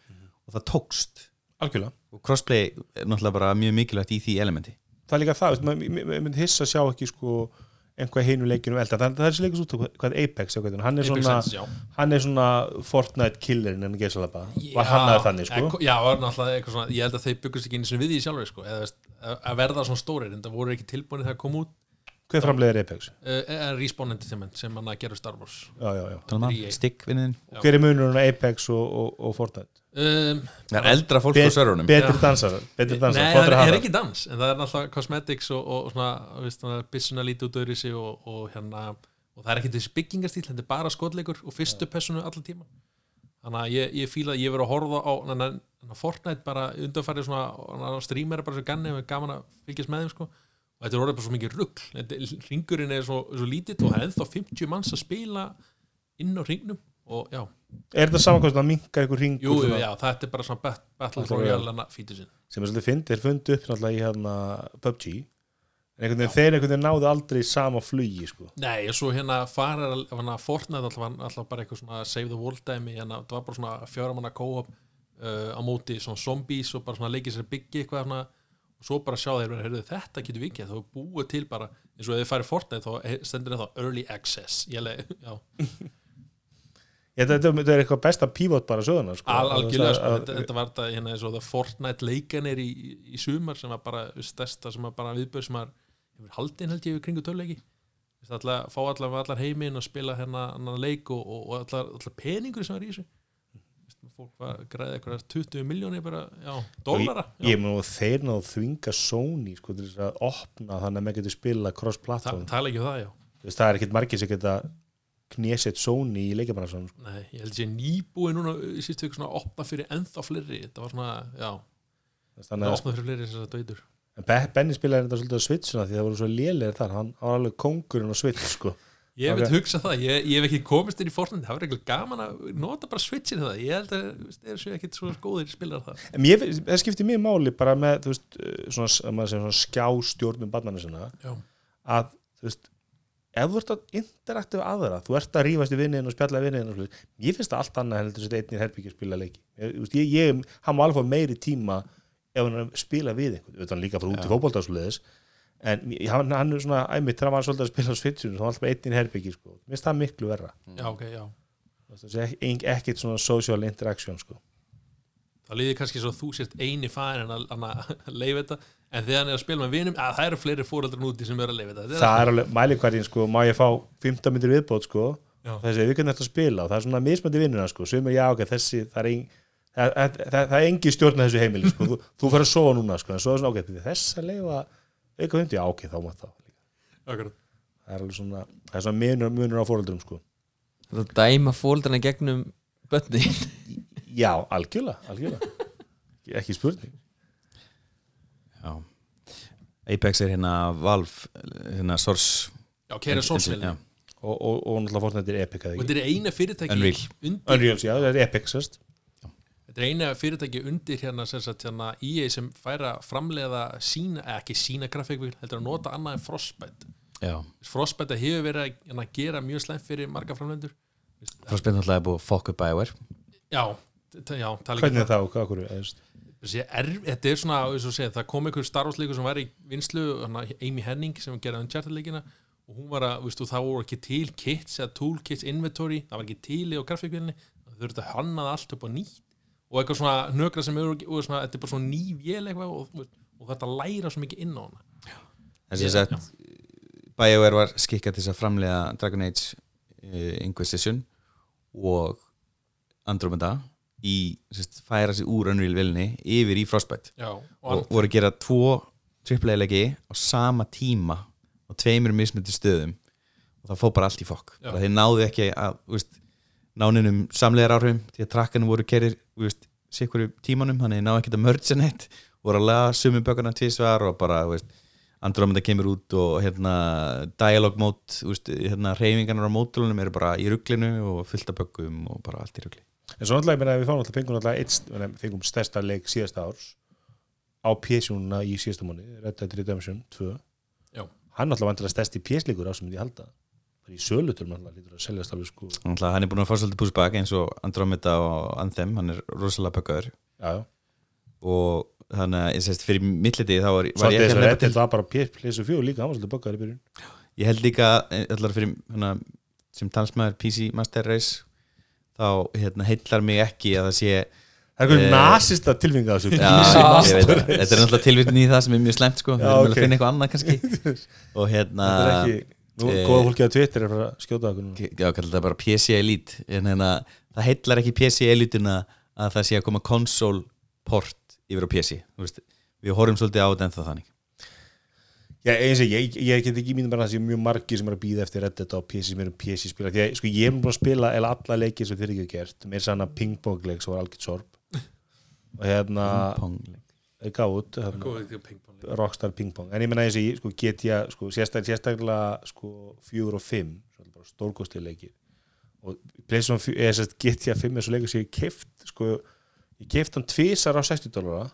og það tókst. Algjörlega. Og crossplay er náttúrulega bara mjög mikilvægt í því elementi. Það er líka það, maður myndi hissa að sjá ekki sko einhvað hinu leikinu elda. Það, það er þessi leikus út á hvað er Apex, er. Hann, er Apex svona, já. hann er svona Fortnite killerinn en gesalaba. Já, var hann að þannig sko? eh, Já, var náttúrulega eitthvað svona, ég held að þeir byggust ekki eins og við því sjálfur sko, eða veist, að að verða svona stórir en það voru ekki tilbúinir þegar kom út hver framleiðir Apex? uh, Respawn Entertainment sem hann að gera Star Wars Já, já, já. Talum EA. að stikk vinniðin Já. hver er munurinn á Apex og, og, og Fortnite? um, Það er eldra fólk á Bet- serverunum betri Já. dansar, Nei, það er, er ekki dans en það er náttúrulega cosmetics og, og svona, byssuna lítið út öðru sig og, og hérna og það er ekki þessi byggingastíl, þetta er bara skotleikur og fyrstu personu allan tíma þannig að ég, ég fíla að ég verið að horfa á na, na, na, Fortnite bara undanfærið svona streamer er bara svo ganni og gaman að fylgjast með þeim sko og þetta er orðið bara svo mikið rugg ringurinn er svo, svo lítill og það er ennþá 50 manns að spila inn á ringnum og já, er þetta samankost að minka einhver ringur jú, svona, já, þetta er bara svona bat- Battle Royale fítur sinn. Sem er svolítið fyndi, þeir fundu upp náttúrulega í hérna PUBG en einhvern veginn, þeir einhvern veginn náðu aldrei sama flugi sko. Nei, og svo hérna farir hérna, Fortnite alltaf, alltaf bara eitthvað svona save the world dæmi, hérna, það var bara svona fjóramanna co-op uh, á móti svona zombies og bara svona leikið sér byggi eitthvað hérna, og svo bara sjá þeir, heyrðu, þetta getur við ekki, þá er búið til bara eins og ef þið farið Fortnite þá stendur það early access, já. Ég, þetta, þetta er eitthvað besta pívot bara söguna sko. al, algjörlega, sko, Að- þetta, þetta var þetta hérna eins og það Fortnite leikanir í, í, í sumar sem var bara stærsta sem var bara viðbörð sem var hefur haldin held ég við kringu töluleiki fá allar, allar heiminn og spila hérna leik og, og, og allar, allar peningur sem var í þessu fólk var græði eitthvað 20 miljónir bara, já, dólara ég, mun og þeir náðu þvinga Sony sko, til þess að opna þannig að maður getur spila cross-platform. Ekki um það, það er ekkert margir sem geta knésett Sony í leikjabransan sko. Nei, ég held ég nýbúið núna í sístu ykkur svona að opna fyrir ennþá fleiri. Þetta var svona, já, það að opnaði fyrir fleiri þess að dveitur. En Be- Benny spilaði þetta svolítið á Switchuna því það voru svo lélegir þar, hann var alveg kongurinn á Switch sko. Ég veit hugsa það, ég, ég hef ekki komist inn í Fortnite, það var eitthvað gaman að nota bara switchin það, ég held að það er svo ekkit svo góðir spilar það en ég, það skipti mér máli bara með þú veist, svona, segir svona skjástjórnum barnana sinna Já, að þú veist, ef þú ert að interakta við aðra þú ert að rífast í vinniðin og spjalla við vinniðin ég finnst það allt annað heldur einnig herbyggja að spila leiki. Ég, ég, ég, hann má alveg meiri tíma ef hann spila við einhvern við hann líka frá út í fótboltasluðis en hann, hann er svona æmitt þegar hann var svolítið að spila á svitsinu þá var alltaf einnig herbyggja sko. mér finnst það miklu verra. Já, ok, já. Það er ekki, ekkit svona social interaction sko. þá líði kannski svo að þú sért eini fæðin en að, að leifa þetta en þegar hann er að spila með vinum, að það eru fleiri fóreldrar núti sem eru að leifa þetta. Það er alveg mælikvarðin sko, má ég fá 15 myndir viðbót sko, Já. þessi við kannum þetta að spila? Og það er svona mismöndi vinnuna sko, sem er já ok, þessi það er, ein, það, það, það, það er engi stjórn að þessu heimili sko, þú, þú fyrir að sofa núna en svo svona ok, þess að leifa auka hundi, já ok, þá mátt það Akkurat. það er alveg svona, það er svona munur, munur á fóreldrum sko. Það dæma fóldrana gegnum bönni já, algjörlega, algjörlega ekki spurning Já. Apex er hérna Valve hérna Source já, kæra sólsveil Já. og, og, og náttúrulega Fortnite er Epic eða og ekki þetta er eina fyrirtæki Unreal. undir, Unreal, já, það er Epic sérst þetta er eina fyrirtæki undir hérna, sem, sagt, hérna EA sem fær að framleiða sína, eða ekki sína grafíkvíl heldur að nota annað en Frostbite. Já. Frostbite hefur verið að hérna, gera mjög slæmt fyrir marga framleidendur Frostbite náttúrulega er búið að fokka upp Bioware. Já, já tala ekki hvernig um og hvað okkur er, þetta er svona, eins og segja, það kom einhver Star Wars leikur sem var í vinslu hana, Amy Henning sem gerði Uncharted leikina og hún var að, það voru ekki til kits eða toolkits inventory, það var ekki til í á grafíkvélinni, það þurfti að hannaða allt upp á nýtt og eitthvað svona nökra sem eru, og svona, þetta er bara svona ný vél eitthvað og, og, og þetta læra svo mikið inn á hana. Þessi Já, sett BioWare var skikkað til þess að framlega Dragon Age uh, Inquisition og Andromeda í sérst, færa sig úr Unreal vilni yfir í Frostbite. Já, og, og voru að gera tvo AAA-legi á sama tíma á tveimur mismyndu stöðum. Og það fór bara allt í fokk. Þeir náðu ekki að úst, náninum samlegar áhrifum því að trakkanum voru kerir sikkur tímanum, þannig þeir náðu ekki að mörgja neitt voru að laga sumi bökuna tvísvar og bara úst, Andromeda kemur út og hérna dialog mode, úst, hérna reyfingarnar á mótulunum eru bara í rugglinu og fullt af bökkum og bara allt í ruggli En svo náttúrulega, ég meina, við fáum náttúrulega fengum náttúrulega eitt, fengum stærsta leik síðasta árs á PS-júnuna í síðasta mánu, Red Dead Redemption 2 Já. hann náttúrulega vantilega stærsti PS-leikur á sem ég halda í sölutur náttúrulega lítur að seljast alveg sko. Þannig að hann er búin að fá svolítið pushback eins og Andromeda og Anthem, hann er rosalega bökkaður já, og þannig að ég sést fyrir mittliti þá var, var ég ekki að nefna til Dead var bara PS4 líka, hann var svolítið böggar í byrjun. Ég held líka eh, allar fyrir hana, sem talsmaður PC Master Race þá hérna, heillar mig ekki að það sé Það er eitthvað Eh, nasista tilfinga þessu það. þetta er náttúrulega tilvittin í það sem er mjög slemt sko. við erum vel að finna eitthvað annað kannski. Og hérna nú eh, góða fólki á Twitter er bara að skjóta okkur núna. Já, kallar þetta bara PC Elite. En hérna, það heillar ekki PC Elite-una að það sé að koma console port yfir á PC veist, við horfum svolítið á þetta ennþá þannig. Já, eins og ég, ég get ekki mínum bara að það sé mjög margir sem er að býða eftir Red Dead á PC sem eru PC spila, því að sko ég er búin að spila eða alla leikir sem þeir ekki hafa gert. Mér sann að ping-pong leik sem var algjört sorp. Og hérna Pong. ég gaf út hérna. Rockstar ping-pong, en ég menna eins og ég sko, get ég, sko, sérstaklega, sérstaklega sko, fjögur og fimm, stórkosti leikir. Og Playstation 4 eða sérst get ég að fimm er svo leikur sem ég keft sko, ég keft hann tvisar á 60 dólara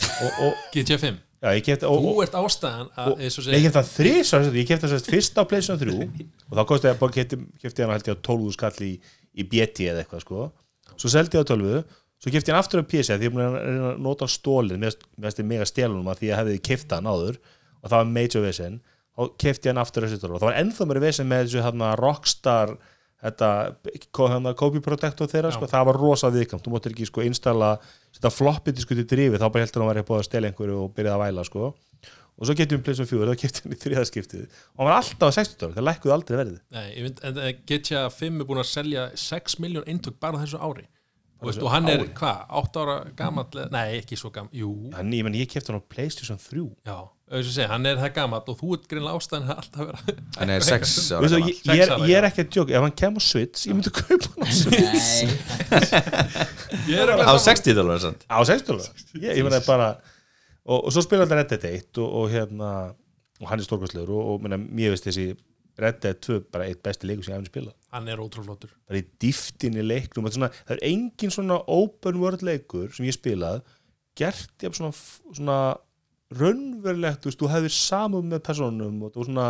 og, og GTA 5 já, ég keft og, Þú ert ástæðan að, ég kefti hann þrísar, ég hann sérst fyrst á Playstation 3 og þá kosti ég að kefti hann held ég á 12 skall í, í BT eða eitthvað sko. Svo seldi ég á 12, svo kefti ég hann aftur á PC því að að nota stólin mér finnst ég mega stelunum að því að hefði kefti hann áður og það var major vesen og kefti ég hann aftur á þessu dólar og það var ennþá mér vesen með þessu hérna Rockstar þetta, hérna, copy protector þeirra, sko, það var rosa viðkvæmt. Þú máttir ekki sko installa þetta floppy disku til drifið, þá bara heldur hann var búið að stela einhverju og byrjaði að væla sko. Og svo getum við Playstation 4, þá getum við í þriðaskiptið og hann var alltaf á 60 dólar, það lækkuði aldrei verðið. Nei, ég mynd, en GTA 5 er búin að selja 6 miljón eintök bara þessu ári og, veist, og hann er, hvað, 8 ára gamall nei, ekki svo gamall, jú. Hann, ég, menn, ég kefti hann á Playstation 3 já, auðvitað segja, hann er það gamall og þú ert greinlega ástæðan að alltaf vera hann er sex ára Veistu, gamall. ég, ég, er, ég er ekki að djóka, ef hann kem á Switch ég myndi kaupa hann á Switch. Ég er á 60 dólar samt á 60 dólar? Ég, ég meina bara og, og svo spila þetta Red Dead 1 og, og hérna og hann er stórkvæslegur og, mér veist þessi Red Dead 2 bara eitt besti leikur sem ég hef spila hann er ótrúflottur bara í dýftinni leiknum þetta er svona, það er engin svona open world leikur sem ég spilað gert ég svona, svona raunverulegt, þú veist, þú hefðir samum með personum og þú svona,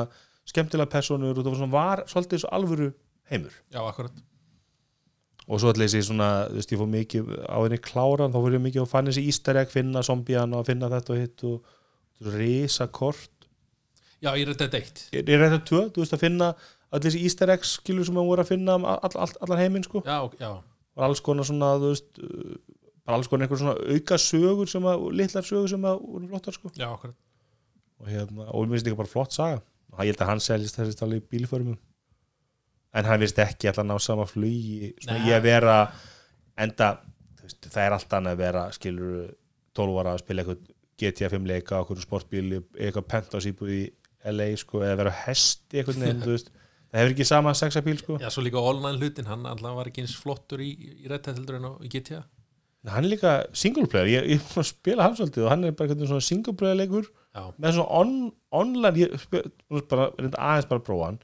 skemmtilega personur og það var, svona, var svolítið svo alvöru heimur. Já, akkurat. Og svo allir þessi svona, þú veist, ég fór mikið á henni kláran, þá fór ég mikið að fann þessi egg, finna zombian og finna þetta og hitt og, risa kort já, ég er þetta eitt. Ég er þetta tvö, þú veist, að finna allir þessi easter eggs, skilur sem að voru að finna um all, all, allan heiminn, sko. Já, já, og alls konar svona, veist bara alls konar einhver svona auka sögur sem að, litlar sögur sem að voru flottar, sko. Já, og hérna, og mér finnst þetta bara flott saga. Og ég held að hann seljist þessi stali í bílförmum en hann finnst ekki alltaf ná sama flugi svona Nei. ég að vera enda, veist, það er allt annað að vera skilur 12 ára að spila eitthvað GTA 5 leika okkur sportbíl eitthvað íbúð í LA sko, eða vera hesti eitthvað nefn, þú veist það hefur ekki sama sexapíl sko. Já, svo líka online hlutin, hann alltaf var ekki eins flottur í, í réttættildur en á í GTA hann er líka single player, ég, ég búin að spila hann svolítið og hann er bara svona single player leikur já, með svona on, online ég spil, bara, reynda aðeins bara að prófa hann.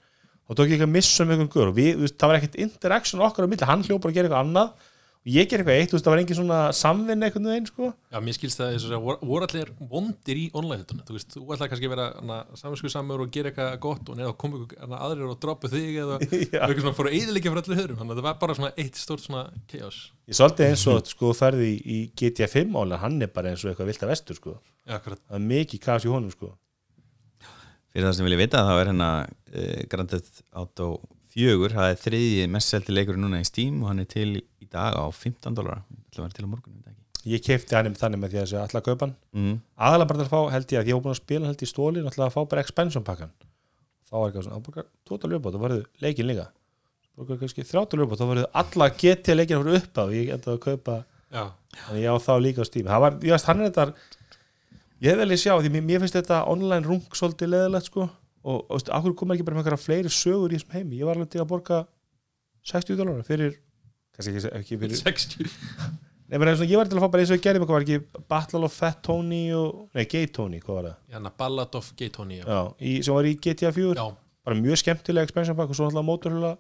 Og tók ég ekki að missa um einhvern guður og við, það var ekkert interaction okkar á milli, hann hljóð bara að gera eitthvað annað ég ger eitthvað eitt, þú veist, það var engin svona samvinn einhvern veginn, sko. Já, mér skilst það þess að voru allir vondir í online þú veist, þú ætlaði kannski að vera saminsku samur og gera eitthvað gott og neða koma ykkur hana, aðrir og droppa þig eða eitthvað svona fóru eðilegja fyrir allir hörum þannig að það var bara svona eitt stórt svona chaos. Ég svolítið eins og, sko, ferði í, í GTA 5 álega, hann er bara eins og eitthvað vilt að vestur, sko. Já, akkurat, það er mikið kas í honum, sko. Fyrir það sem vilja vita þá er hérna uh, Grand Theft Auto 4 það er þriðji mest selti leikur núna í Steam og hann er til í dag á 15 dólar Það var til á morgun, veit það ekki. Ég kefti hann einmitt þannig með því að þessi alltaf kaupan mm. aðalega bara til að fá, held ég að ég var búin að spila held ég stóli, náttúrulega að fá bara expansion pakkan þá var eitthvað svona, að borga tóta lögbót og varðu leikin líka. Borga kannski þrjáta lögbót, þá varðu alla GT leikin fyrir upp á, ég endaði að kaupa. Já, þannig ég á þá líka á Steam. Það var, ég veist, hann er þetta ég hef vel í sjá, því mér, mér finnst þetta online rung svolítið leðilegt sko og, og veist, akkur koma ekki bara með einhverja fleiri sögur í þessum heimi, ég var alveg til að borga 60 dólar fyrir kannski ekki, ekki fyrir 60 Nei, og ég var til að fá bara eins og ég gerði með hvað var ekki Battle of Fat Tony og, nei, Gay Tony, hvað var það? hérna, Ballad of Gay Tony já, Já, í, sem var í GTA 4 já, bara mjög skemmtilega expansion pack og svo alltaf mótorhula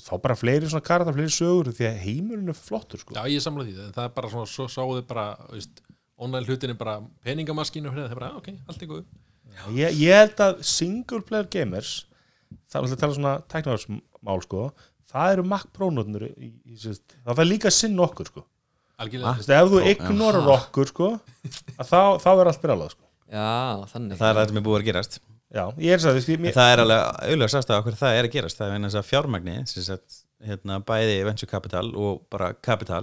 þá bara fleiri svona karta, fleiri sögur því að heimurinn er flottur sko. Já ég samla því en það er bara svona, svo sáðu bara veist, online hlutin er bara peningamaskinu það er bara, ok, allt er góð ég, ég held að single player gamers það er alltaf að tala svona tæknaðarsmál sko það eru Mac Pro nótnur í, í, í, það fær líka sinn okkur sko. Algjörlega, ef þú Ó, já. ignorar okkur sko að þá, þá er allt brjálað sko. Já, þannig. Það er það sem er búið að gerast. Já, ég er það, því, En mér, Það er alveg auðvitað sást að okkur það er að gerast. Það er þess að fjármagni sem sagt, hérna, bæði venture capital og bara capital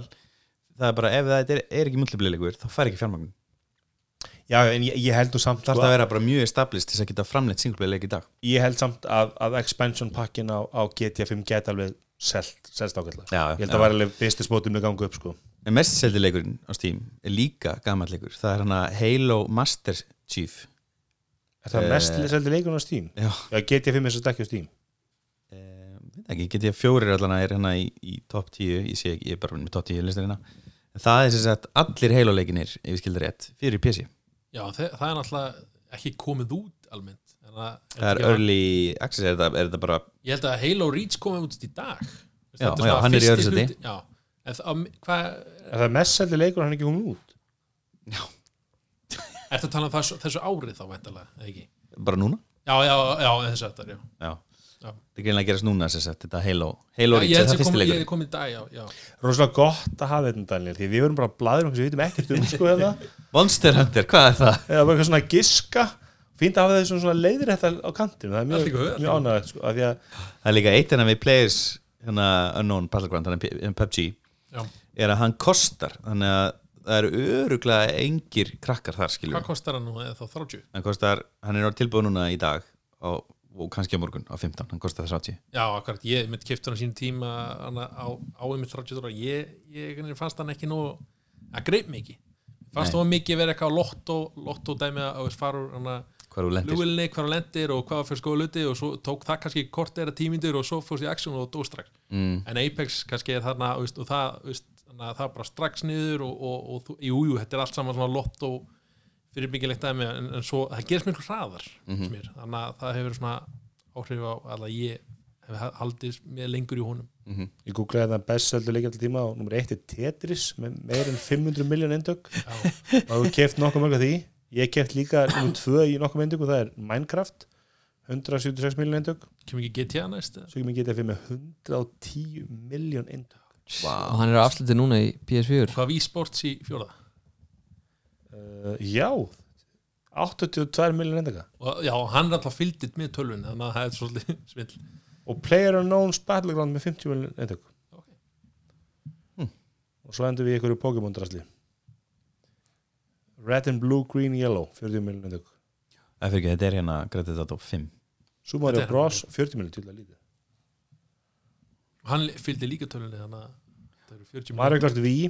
það er bara ef það er, er ekki multiplileikur þá fær ekki fjármagni já, en ég, ég held þú samt Það sko, er að vera bara mjög established til þess að geta framleitt singleplayer í dag. Ég held samt að, að expansion pakkin á, á GTA 5 get alveg selst ákveðlega Já, ég held að það var alveg business mótum með gangu upp sko. En mest seldi leikurinn á Steam er líka gammal leikur. Það er hana Halo Master Chief. Er það Eh, mest seldi leikurinn á Steam? Já, Já, GTA 5 er svo ekki á Steam. Eh, ekki, get ég fjórir allan er hérna í, í top 10 ég sé ekki, ég er bara með top 10 listar hérna það er sem sagt allir Halo leikinir ef við skildar rétt, fyrir PC já, það, það er náttúrulega ekki komið út almennt. En það, það er early access, er þetta, er þetta bara ég held að Halo Reach komið út í dag. Já, er já, hann er í öðru sæti. hluti- já, en það, hvað Er það mest seldi leikurinn hann er ekki komin út? er það talað um þessu, þessu árið þá væntalega, eða ekki? Bara núna? Já, já, já, þessu þetta, já. Já, Það er greinlega að gerast núna sagt, þetta Halo Já, Reach, ég er að fyrsti kom, í dag, já, já. Róslega gott að hafa þetta Daniel því við verum bara bladur um hvað við vitum ekkert um sko eða Monster Hunter, hvað er það? eða bara eitthvað svona giska. Fínt að hafa þessu svona leiðir þetta á kantinu það er mjög, mjög ánægðið sko af því að Það er líka eitt hérna við Players hérna Unknown Battleground, þannig að PUBG Já. er að hann kostar þannig að það eru öruglega engir krakkar þar skiljum hvað kostar hann nú eða þá 30 hann kostar, hann er á tilbúið núna í dag á, og kannski á morgun á 15, hann kostar 30 já, akkurat, ég mitt kiptur hann sín tíma á, á einmitt 30 dólar. Ég, ég fannst hann ekki nú að greip mikið fannst þú mikið verið eitthvað á lottó lottó dæmi að fara hvað eru lendir. Og hvað fyrir skoða luti og svo tók það kannski kort eða tímyndur og svo fórst í action og dó strax. Mm, en Apex kannski er þarna og það, það bara strax niður og, og, og þú- jú, jú, þetta er allt saman svona lott og fyrir byggilegt dæmi en, en svo, það gerist miklu hraðar mm þannig að það hefur svona áhrif á að ég hef haldið með lengur í honum. Mm ég googlaði það best seldu leikja alltaf tíma og nummer eitt er Tetris með meir en 500 miljón eindök Já, og þú keft nokkuð mörg af því. Ég keft líka nummer tvö í nokkuð eindök og það er Minecraft 176 miljón eindök kemur ekki GTA næst eða? svo ekki mér getið fyrir með 110 miljón eindök og hann er afslutið núna í PS4 hvað Wii Sports í fjóraða uh, já 82 miljón eindöka og já, hann er alltaf fylgditt með tölvun þannig að það er svolítið svindl og Player Unknown's Battleground með 50 miljón eindök Ok. Hm. og svo endur við í ykkur Pokémon drasli. Red and Blue, Green, Yellow 40 miljón eindök Það fyrir ekki, þetta er hérna þetta á 5 Super Mario Þetta er- Bros 40 miljón til að lítið og hann fylgdi líka tölvunni þannig að það eru 40 Mario Kart Wii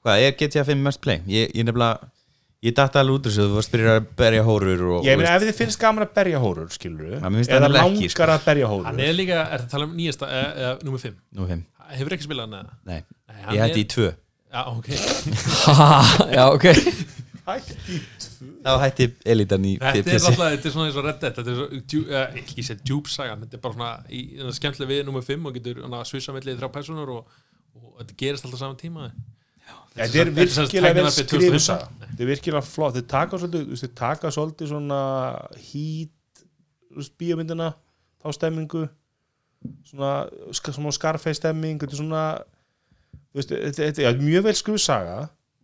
Hvað, er GTA 5 must play? Ég, ég nefnilega Ég datt alveg út úr þessu, þú varst byrjað að berja hórur og, ég meina ef þið finnst gaman að berja hórur skilur Ja, mér finnst eða það nefnilega ekki, langar að berja hórur hann er líka, er það tala um nýjasta eða, eða nummer 5, Nú 5, hefur ekki spilað hann eða? nei, Nei, hann ég hætti í 2 já, ok, já ok. Hætti Þá hætti elitan í þetta er alltaf þetta er svona eins og Red Dead þetta er svo, djú, uh, ekki sér djúb sagan þetta er bara svona, í, í, skemmtileg við nummer 5 og getur hana, svissa mellið þrjá personur og, og þetta gerist alltaf saman tíma Þetta er virkilega vel tæknivarpið skrifuð 2015. saga. Þetta er virkilega flott Þeir taka svolítið, þeir taka svolítið svona hít bíómyndina, þá stemmingu svona, ska- svona skarfei stemming þetta er svona þetta, er mjög vel skrifuð saga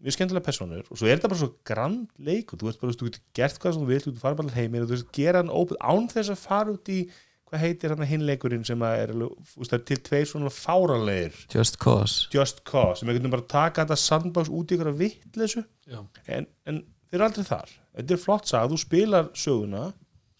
mjög skemmtilega personur og svo er þetta bara svo grand leikur, þú veist bara, þú getur gert hvað sem þú vilt, þú farið bara heimir og þú veist, gera hann ópið án þess að fara út í hvað heitir hann hinleikurinn sem að er, það er til tveir svona fáralegir Just Cause. Just Cause. Sem við getum bara að taka þetta sandbox út í ykkur að vittleysu Já. en, en þeir eru aldrei þar. Þetta er flott sag, þú spilar söguna.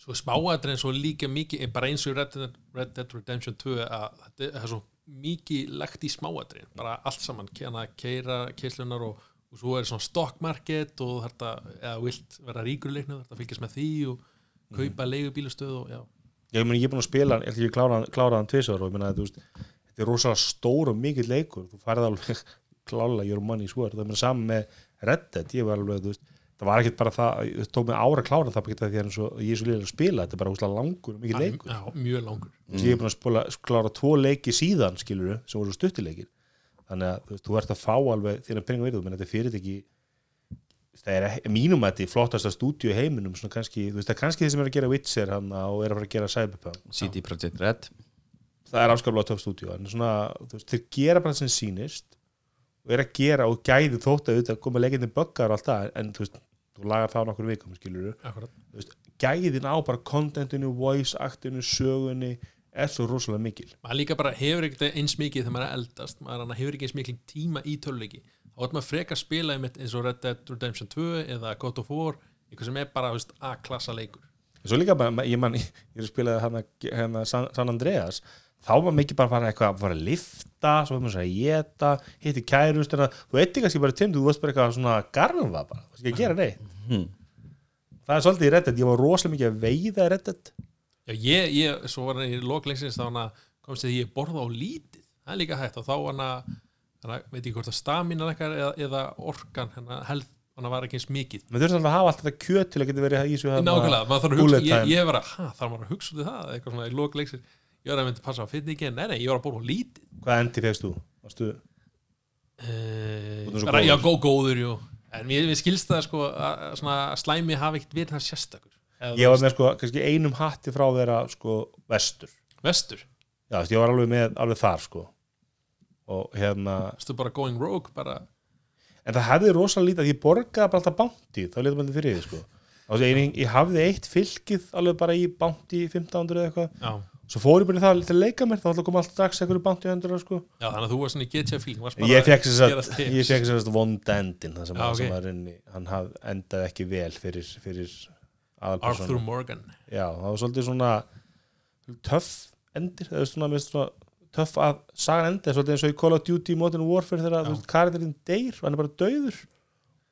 Svo smáadrein svo líka mikið bara eins og í Red Dead, Red Dead Redemption 2 að þetta er svo mikið lagt í smáadrein, bara allt saman. Kena, keira, keislunar og, og svo er svona stock market og þetta eða vilt vera ríkur í leiknum þetta fylgjast með því og kaupa mm. leigubílastöð og já, ég, meni, ég er búin að spila, ég ætla ekki að klára, hann- tvisar og ég meina, þú veist, þetta er rosalega stór og mikill leikur, þú færði alveg klála your money square, það er saman með Red Dead, ég var alveg, veist það var ekkert bara það, það tók mig ára að klára það því að ég er svo liðlega að spila þetta er bara úslega langur og mikill leikur. já, mjög langur. Mm. ég er búin að spila, klára tvo leiki síðan skilur sem voru stuttileikir þannig að þú, ert að fá alveg þína peninga verið, þetta er fyrirtæki það er mínum að þetta er flottasta stúdíu heiminum, svona kannski, þú veist, það er kannski þið sem er að gera Witcher hann og er að fara að gera Cyberpunk CD Projekt Red. Það er afskaplega töff stúdíu en svona, þú veist, þeir gera bara sem sýnist og er að gera og gæði þótt að auðvitað koma leikindi böggar og allt það, en þú veist, þú lagar það á nokkur vikum, skilur akkurat. gæðin á bara contentinu, voice actinu, sögunni er svo rosalega mikil. Maður líka bara hefur ekkert eins mikið þegar maður er eldast maður hefur ekki eins mikið tíma í töluleiki þá er maður frekar spila einmitt eins og Red Dead Redemption 2 eða God of War eitthvað sem er bara veist, A-klassa leikur. Svo líka ég man, ég er að spila hana, hana San, Andreas þá var mikið bara að fara eitthvað að fara að lifta svo var maður að geta, hitti kærust þú veit ekki kannski bara timdu, þú varst bara eitthvað svona garfa bara, þú veist ekki að gera neitt. Hmm. það er svolítið í Reddit, ég var rosalega mikið að veiða í Reddit Já, ég, ég, svo var hann í lokleiksins þá hann að komst því að ég borða á lítið. Það er líka hægt og þá hann að hann að, veit ekki hvort að stamina eitthvað eða, eða orkan, hann að held hann var ekki eins mikið. Menn þurfti alltaf að hafa allt þetta kjöt til að geta verið í þessu maður bullet ég, ég var að, hæ, þarf maður að hugsa út í það? Eitthvað svona í lokleiksins, ég var að myndi passa að finna ekki, nei, nei, ég var að borða á lítið. Hvað endi fegst þú? Varstu, góður. já, góð, góður, jú. En mér skilst það sko að slæmi hafi ekkert verið það sérstakur. Ég var með sko, kannski einum hatti frá vera sko vestur. Vestur, já, ég var alveg með, alveg þar sko og hérna vestu bara going rogue bara, en það hefði rosalega lítið að ég borgaði bara alltaf bánti þá letum við fyrir því sko. Og ég, ég hafði eitt fylgið alveg bara í bánti 1500 eða eitthvað. Já, svo fór ég bara í það til að leika mér þá koma alltaf strax einhverju bánti hendur sko. já, þannig að þú var svona í En bara ég fekk þess að vond endin það sem, Já, að, ok. sem að rinni, hann haf, endaði ekki vel fyrir, fyrir Arthur Morgan. Já, það var svolítið svona töff endir það er svona, svona töff að sagan endi er svolítið eins og í Call of Duty Modern Warfare þegar þú karakterinn deyr og hann er bara dauður.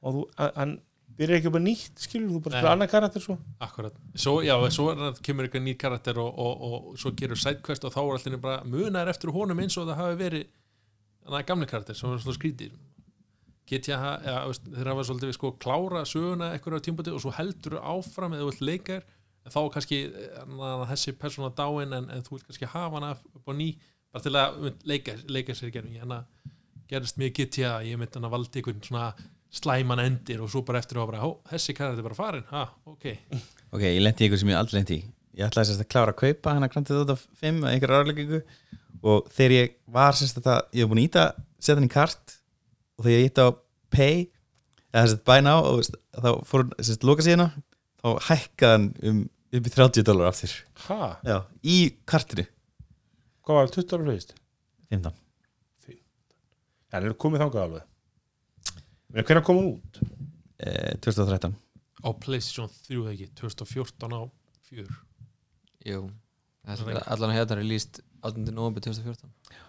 Og þú, hann- byrjar ekki upp að nýtt skilur, þú bara spila annar karakter svo. Akkurat, svo, já, svo er það kemur eitthvað nýr karakter og, og, og svo gerur sidequest og þá er allir bara munar eftir honum eins og það hafi verið þannig að gamli karakter sem er svona skrítið GTA, ha- ja, þeir hafa svolítið við sko klára söguna eitthvað á tímpati og svo heldur áfram eða þú vilt leikar þá kannski na, þessi persóna dáin en, en þú vilt kannski hafa hana upp á ný bara til að leika, leika sér gerðum ég hana gerist mjög GTA ég myndi hann að valdi einhvern svona slæman endir og svo bara eftir og bara, ó, þessi karakter er bara farin ha, ok, Ok, ég lendi ykkur sem ég aldrei lendi ég ætlaði sérst að klára að kaupa hann að Theft Auto 5 að einhverja ráðleggingu. Og þegar ég var sérst að það, ég hef búin að íta setja hann í kart. Og þegar ég íta á pay eða sérst buy now og þá fór hann sérst loka síðana þá hækkaði hann um upp í 30 dólar aftur. Í kartinu hvað var 20 ára hlust 15 Já, hann er komið þangað alveg? Men hvernig kom hann út? eh, 2013 á Playstation 3 eða ekki? 2014 á 4 Jú, það allan að hérna er líst 18. november 2014 Já,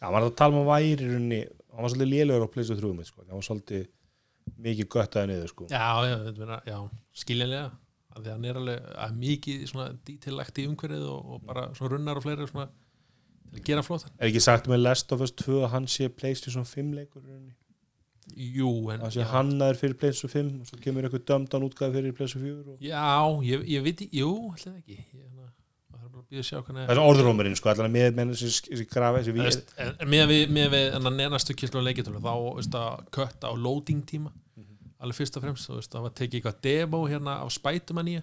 hann var að tala um að væri í rauninni hann var svolítið lélugur á pleysu þrjúum sko. hann var svolítið mikið göttaði niður sko. já, já, meina, já, skiljanlega. Því að hann er alveg að mikið svona detaillagt í umhverfið og, og bara runnar og fleiri svona til að gera flótt er ekki sagt með Last of Us 2 að hann sé PlayStation 5 leikur jú, en hann sé já, hannaður fyrir PlayStation 5 og svo kemur eitthvað dömdan útgáð fyrir PlayStation 4 og... já, ég, ég veit jú, alltaf ekki. Ég, na, það er bara að býða að sjá hvernig það er orðrómurinn sko, allan með menn þessi, þessi grafa þessi veist, en með við, með við en að neðnastu kynslu á leikitölu þá veist að kötta á loading tíma. Alveg fyrst og fremst, þú veist, það var tekið eitthvað demo hérna á Spiderman í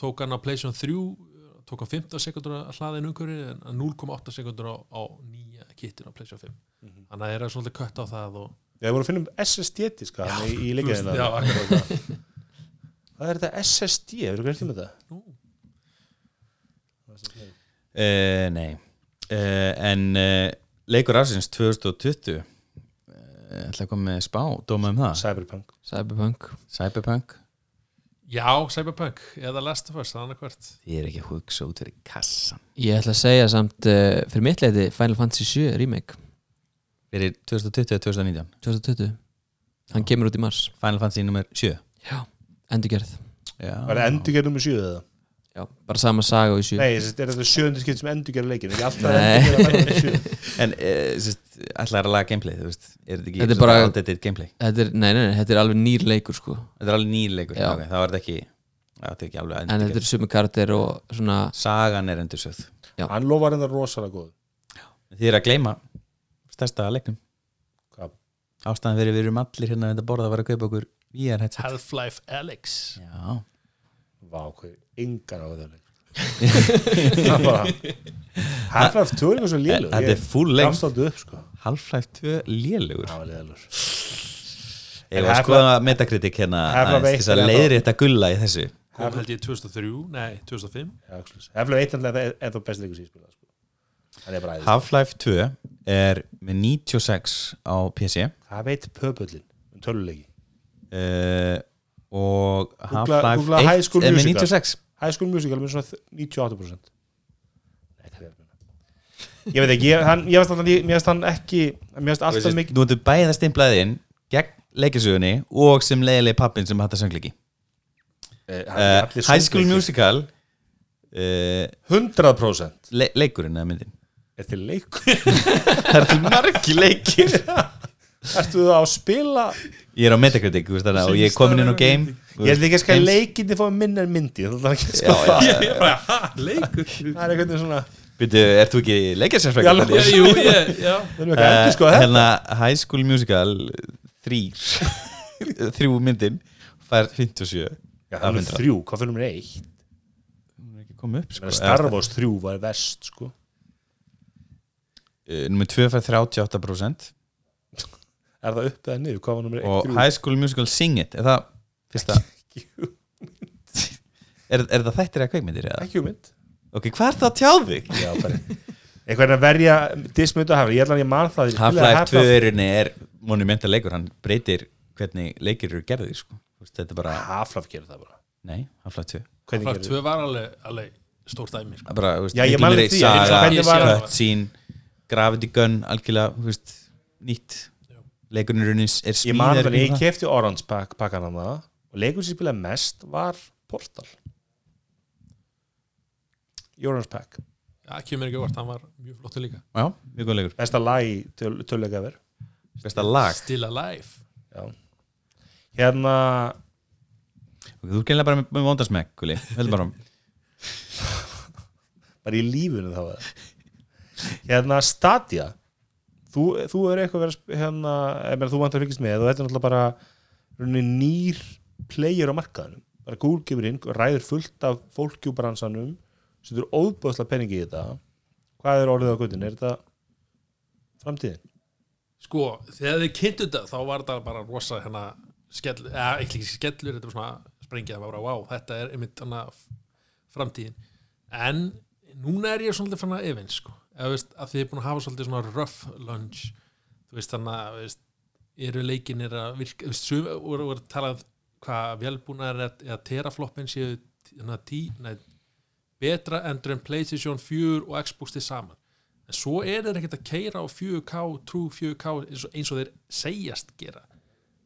tók hann á PlayStation 3 tók hann 15 sekundur að hlaða inn umhverju en 0,8 sekundur á, á nýja kittin á PlayStation 5 þannig að það er svolítið kött á það og við vorum að finna um SSD diska í, í já, akkurat. hvað er þetta SSD, hefur þú gert um þetta? Nú, Uh, nei. Uh, En uh, leikur afsins 2020 uh, ætla að koma með spá, dóma um það? Cyberpunk. Cyberpunk. Cyberpunk, já, Cyberpunk eða Last of Us, það er annað þið er ekki að hugsa út fyrir kassan Ég ætla að segja samt uh, fyrir mitt leiti Final Fantasy 7 remake. Fyrir 2020-2019 2020 Hann kemur út í mars. Final Fantasy nr. 7 Já, endurgerð. Já. var það endurgerð nummer 7 eða? Já, bara sama saga og í 7 nei, þessi, er þetta sjöndi skipt sem endurgerð leikin ekki alltaf Nei. endurgerð að vera 7 En uh, sérst, ætla að laga gameplay þú veist, er þetta ekki Þetta er bara- outdated gameplay? Þetta er, nei, nei, nei, þetta er alveg nýr leikur sko. Þetta er alveg nýr leikur, Já. okay, það var þetta ekki það þetta ekki alveg En þetta endur er sumi karakter og svona Sagan er endur sögð hann lofar enda rosalega góð Þið er að gleyma stærsta leiknum. Hvað? Ástæðan fyrir við erum allir hérna að borða að vera að kaupa okkur VR headset. Half-Life Alyx. Já, vá, hvað, engan á það það var Half-Life 2 er eitthvað svo lélu þetta er full upp sko. Half-Life 2 lélugur það var lélugur Ég var að skoða metakritik hérna Half-Life aðeins til 1 þess að er leiðri þetta gulla í þessu. Kom held ég 2003, nei 2005 Half-Life 1 er síðan spila sko. það er bara æðis Half-Life 2 er með 96 á PC það veit pöpullin um töluleiki? Uh, og Half-Life googla High 1 School er með Musical. 96 High School Musical með svona 98% Nei, það er meina ég veit ekki, ég, hann, ég veist hann, ég veist hann ekki mér veist alltaf mikið Nú ertu bæðið að stimplaði inn gegn leikisögunni og sem leiðilegi pappin sem hattar söngleiki. Eh, uh, High School. Musical uh, 100% le leikurinn eða myndin? Er til leikur? Það er margi leikir ertu það að spila? Ég er á Metacritic þú veist þarna, og ég er komin inn á game ég held ekki að skæða leikinni fá minna en myndi það er ekki að Já, það. Já, já. leikur? Það er veginn svona Byrju, ert þú ekki alveg. jú, ég, já. Er sko þetta Hérna High School Musical þrýr þrjú myndin fær 57 Já, það er með þrjú, hvað fyrir mér eitt? Hún er ekki komið upp sko. Star Wars þrjú var verst sko. Uh, Númer 2 fær 38% er það upp eða niður, hvað var nummer eitt? Og þrjú. High School Musical Sing It. Er það fyrsta? Er, er það þættir eða kveikmyndir eða? ekki um mynd ok, hvað er það að tjá þig? já, bara einhvern veginn að verja dismöndu að hafa ég ætla að ég man það. Ég spilaði Half-Life 2 er, er monumental leikur. Hann breytir hvernig leikir eru gerðir sko. Þú veist, þetta er bara, Half-Life gerir það bara. Nei, Half-Life 2 hvernig Half-Life gerir 2 var alveg, alveg stórt dæmi sko. Það er bara, þú veist, Já, ég man eftir því, en saga, hvernig var það? cutscene Gravity Gun, algjörlega þú veist, nýtt Já. leikurinn er ég smíðar það, ég kefti Orange pack, pakkan hann það og leikur sem spilaði mest var Portal. Orange pack. Já, kemur ekki vart, hann var mjög flottu líka. Já, mjög góð leikur, besta lag í töl, töluleika ver besta lag. Still Alive. Já. Hérna og þú gæðilega bara með, Gulli. Heldur bara, bara í lífunu þá hérna Stadia þú, þú er eitthvað verið að hérna, meina, þú vantar að fylgjast með og þetta er náttúrulega bara rauninni nýr player á markaðanum bara Google gefur inn, ræður fullt af fólki úr bransanum setur óbúðslega peningi í þetta. Hvað er orðið á gutin, er þetta framtíðin? Sko, þegar þið kynntu þetta þá var þetta bara rosa hérna skell, eða ekki ekki skellur, þetta var svona sprengið, það var bara, wow, þetta er einmitt framtíðin. En núna er ég svolítið fann að efins sko, eða veist, að þið er búin að hafa svolítið svona rough lunch þú veist, þannig að veist, eru leikinir að virka, þú veist, sum, voru voru að tala um hvað velbúnar er eða terafloppin séu hérna, tí, nei, betra endur en Playstation 4 og Xbox til saman. En svo er þeir ekkert að keira á 4K, true 4K eins og, eins og þeir segjast gera.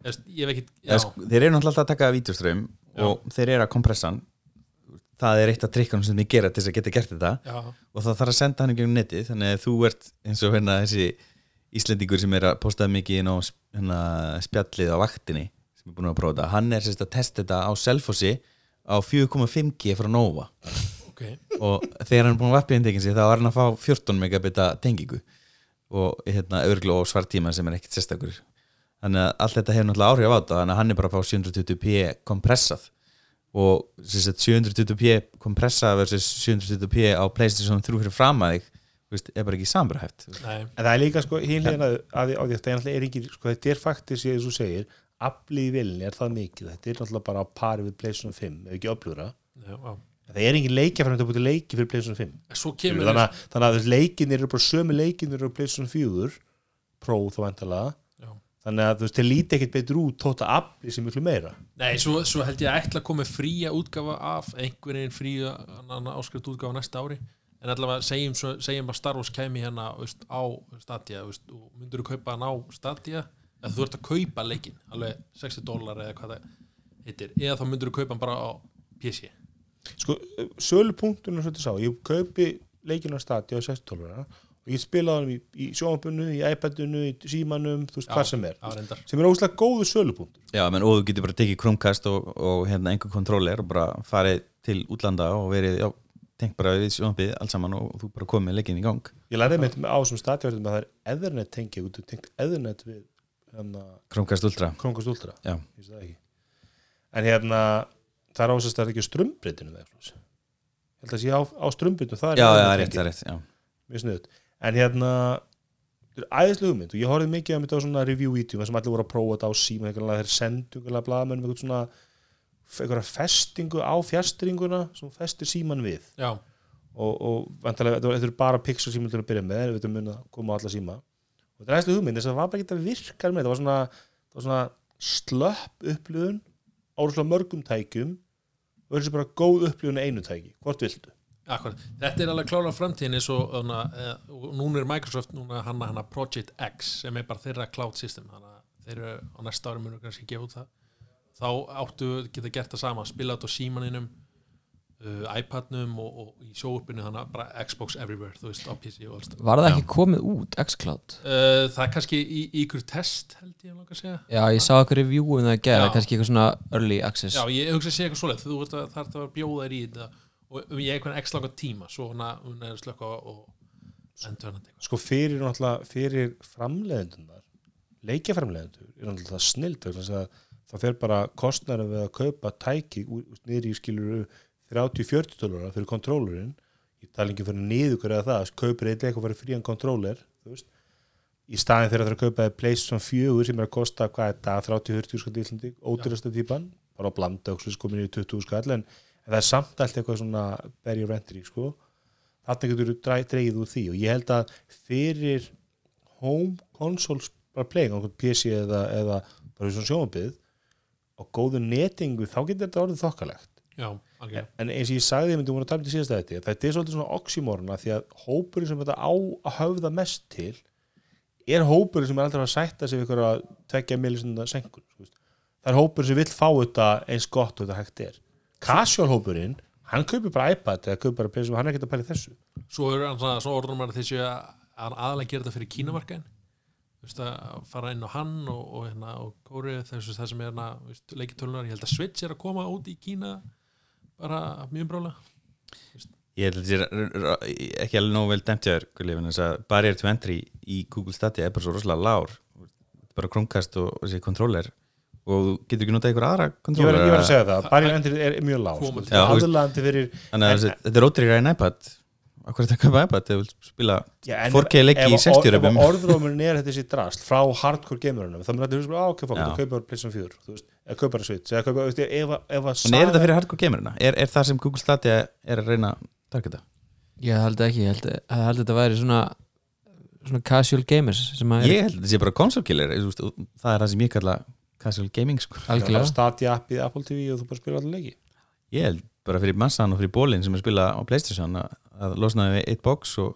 Veist, ég ekkert já, Já, sko, þeir eru náttúrulega alltaf að taka vídeoströym og þeir eru að kompressa hann það er eitt af trikkanum sem þið gera til þess að geta gert þetta. Já, og það þarf að senda hann í gegnum netið þannig að þú ert eins og hérna þessi Íslendingur sem er að postaði mikið inn á hérna, spjallið á vaktinni sem er búin að prófa þetta, hann er sérst að testa þetta á Selfossi á 4,5G frá Nova. Ok. Og þegar hann er búin að vappa inntekin sig þá var hann að fá 14 megabita tengingu og hérna örglu og svartíma sem er ekkert sérstakur. Þannig að allt þetta hefur náttúrulega áhrif á þetta þannig að hann er bara að fá 720p kompressað og sem sagt, 720p kompressað versus 720p á Playstation 3 fyrir fram að þig þú veist, er bara ekki sambarhæft Nei, En það er líka sko hínlegin að, að, að þetta er er ekki, sko þetta er faktis ég þú segir, aflið í vilinni er það mikið, þetta er náttúrulega bara á pari við PlayStation 5, ef ekki já. það er engin leikja fyrir að búið leiki fyrir PlayStation 5 En svo kemur þannig að, þannig að leikinir eru bara sömu leikinir á PlayStation 4 Pro þá Já. Þannig að þú veist, þeir líti ekkert betur út tóta aflið sem miklu meira. Nei, svo, svo held ég að ætla að koma fría útgafa af einhverjum fría áskrift útgafa næsta ári. En allavega segjum, svo- segjum að Star Wars kæmi hérna veist, á Stadia veist, og myndur þú kaupa hann á Stadia? Eða þú ert að kaupa leikin alveg 60 dólar eða hvað það heitir. Eða þá myndur þú kaupa hann bara á PC sko, sölupunktunum svolítið sá, ég kaupi leikinu á stati á 60 og ég spilaði hann í, í sjónabunnu, í iPadunu í símanum, þú veist, hvað sem er. á sem er óslega góðu sölupunktur Já, menn, og þú getur bara tekið Chromecast og, og hérna einhver kontróler og bara farið til útlanda og verið, já, tengt bara við sjónabið alls saman og þú bara komið leikinn í gang. Ég lærði með á sem stativerðum að það er Ethernet tengi, þú tengt Ethernet við hérna, Chromecast Ultra. Krónkast Ultra. Já. Ég veist það ekki. en hérna það er ásast að það er ekki strömbreytinu að en hérna æðislega hugmynd. Og ég horfði mikið á þetta á svona review-vídeum sem allir voru að prófa þetta á síma þeir sendu með eitthvað svona einhverja festingu á fjastringuna sem festir síman við. Já, og, og þetta, eru bara pixel síma til að byrja með við mun að koma á alla síma. Og þetta er æðislega hugmynd þess að það var bara ekki að virka með. Það var svona, það var svona slöpp upplifun áruslega mörgum tækjum og þessi bara góð upplifun í einu tæki, hvort viltu akkurat. Þetta er alveg klára framtíðin eins og, eh, og núna er Microsoft núna hanna, hanna Project X sem er bara þeirra cloud system þannig að þeir eru á næsta ári munur kannski gefa út það. Þá áttu geta gert það sama spila þetta á símaninum uh, iPadnum og, og í sjóupinu þannig að bara Xbox Everywhere, þú veist, á PC og alls Var það ekki komið út, xCloud? uh, Það er kannski í, ykkur test held ég að langa að segja. Já, ég sá eitthvað review um það að gera, Já. kannski eitthvað svona early access. Já, ég hugsa að segja eitthvað svoleið þú ert að það er að bjóða þér í þetta og ég eitthvað x langa tíma svo hana, hún er endur hann sko fyrir fyrir framleiðendunar leikjaframleiðendur er náttúrulega snild það fer bara kostnærum við að kaupa tæki niður í skilur 30-40 dólarar fyrir kontrólerinn. Ég tala ekki fyrir niður eða það kaupir eitthvað eitthvað fyrir frían kontróler í staðin þegar það er að kaupa PlayStation 4 sem er að kosta hvað er það 30-40 skall í Íslandi ódýrasta típan. Bara að blanda og svo komin í 20 skall en, en það er samt allt eitthvað svona berja rentri sko. Þarna getur þú dreigið úr því og ég held að fyrir home consoles bara playing á einhvern PC eða, eða bara svona sjónabið og góðu netingu þá getur þetta orðið þokkalegt. Já, algjörlega. En eins og ég sagði þú voru að tala um til síðast að þetta þetta er svolítið svona oxymorna því að hópurinn sem þetta á að höfða mest til er hópurinn sem er aldrei að sætta sig við ykkur að tvekja millisunda senkun það er hópurinn sem vill fá þetta eins gott og þetta hægt er casual hópurinn, hann kaupir bara iPad eða kaupir bara PS, hann er ekkert að pæla í þessu. Svo er hann svona, svo orður maður þessi að að aðalega gera þetta fyrir kínamarkaðin Þú veist að fara inn á hann og, og, hérna, og kóri þessu það sem er hérna, leikitölunar, ég held að Switch er að koma út í Kína bara mjög brálega Ég held að þetta er ekki alveg nóg vel þér þess að barrier to entry í Google Stadia er bara svo rosalega lár bara Chromecast og þessi kontróler og þú getur ekki notað einhver aðra ég kontrólar verð ég verð að segja það, barrier entry er, mjög lág sko. Aðlandi fyrir þannig að þessi- þetta er ótrýra en iPad Akkur er þetta að kaupa iPad ef þú vilt spila Já, en 4K leiki ef- í 60 ef röfum orðrómurinn er þetta sér drast frá hardcore gamerunum þá myndir þetta hugsa bara, á, ok, fokk, þú kaupar PlayStation 4 þú veist, eða kaupar að Switch eða kaupar, veist, ef, að- ef að En er þetta fyrir hardcore gamerina? Er, er það sem Google Stadia er að reyna að targeta? Ég held ekki, ég held, ég að þetta væri svona svona casual gamers sem að er Ég held að þetta sé bara console killer þú veist, og það er það sem ég kalla casual gaming sko. algjörlega. Stadia appið Apple TV og þú bara spila allir leiki. Ég held bara fyrir massan og fyrir bólinn sem er að spila á Playstation að, að losna við eitt box og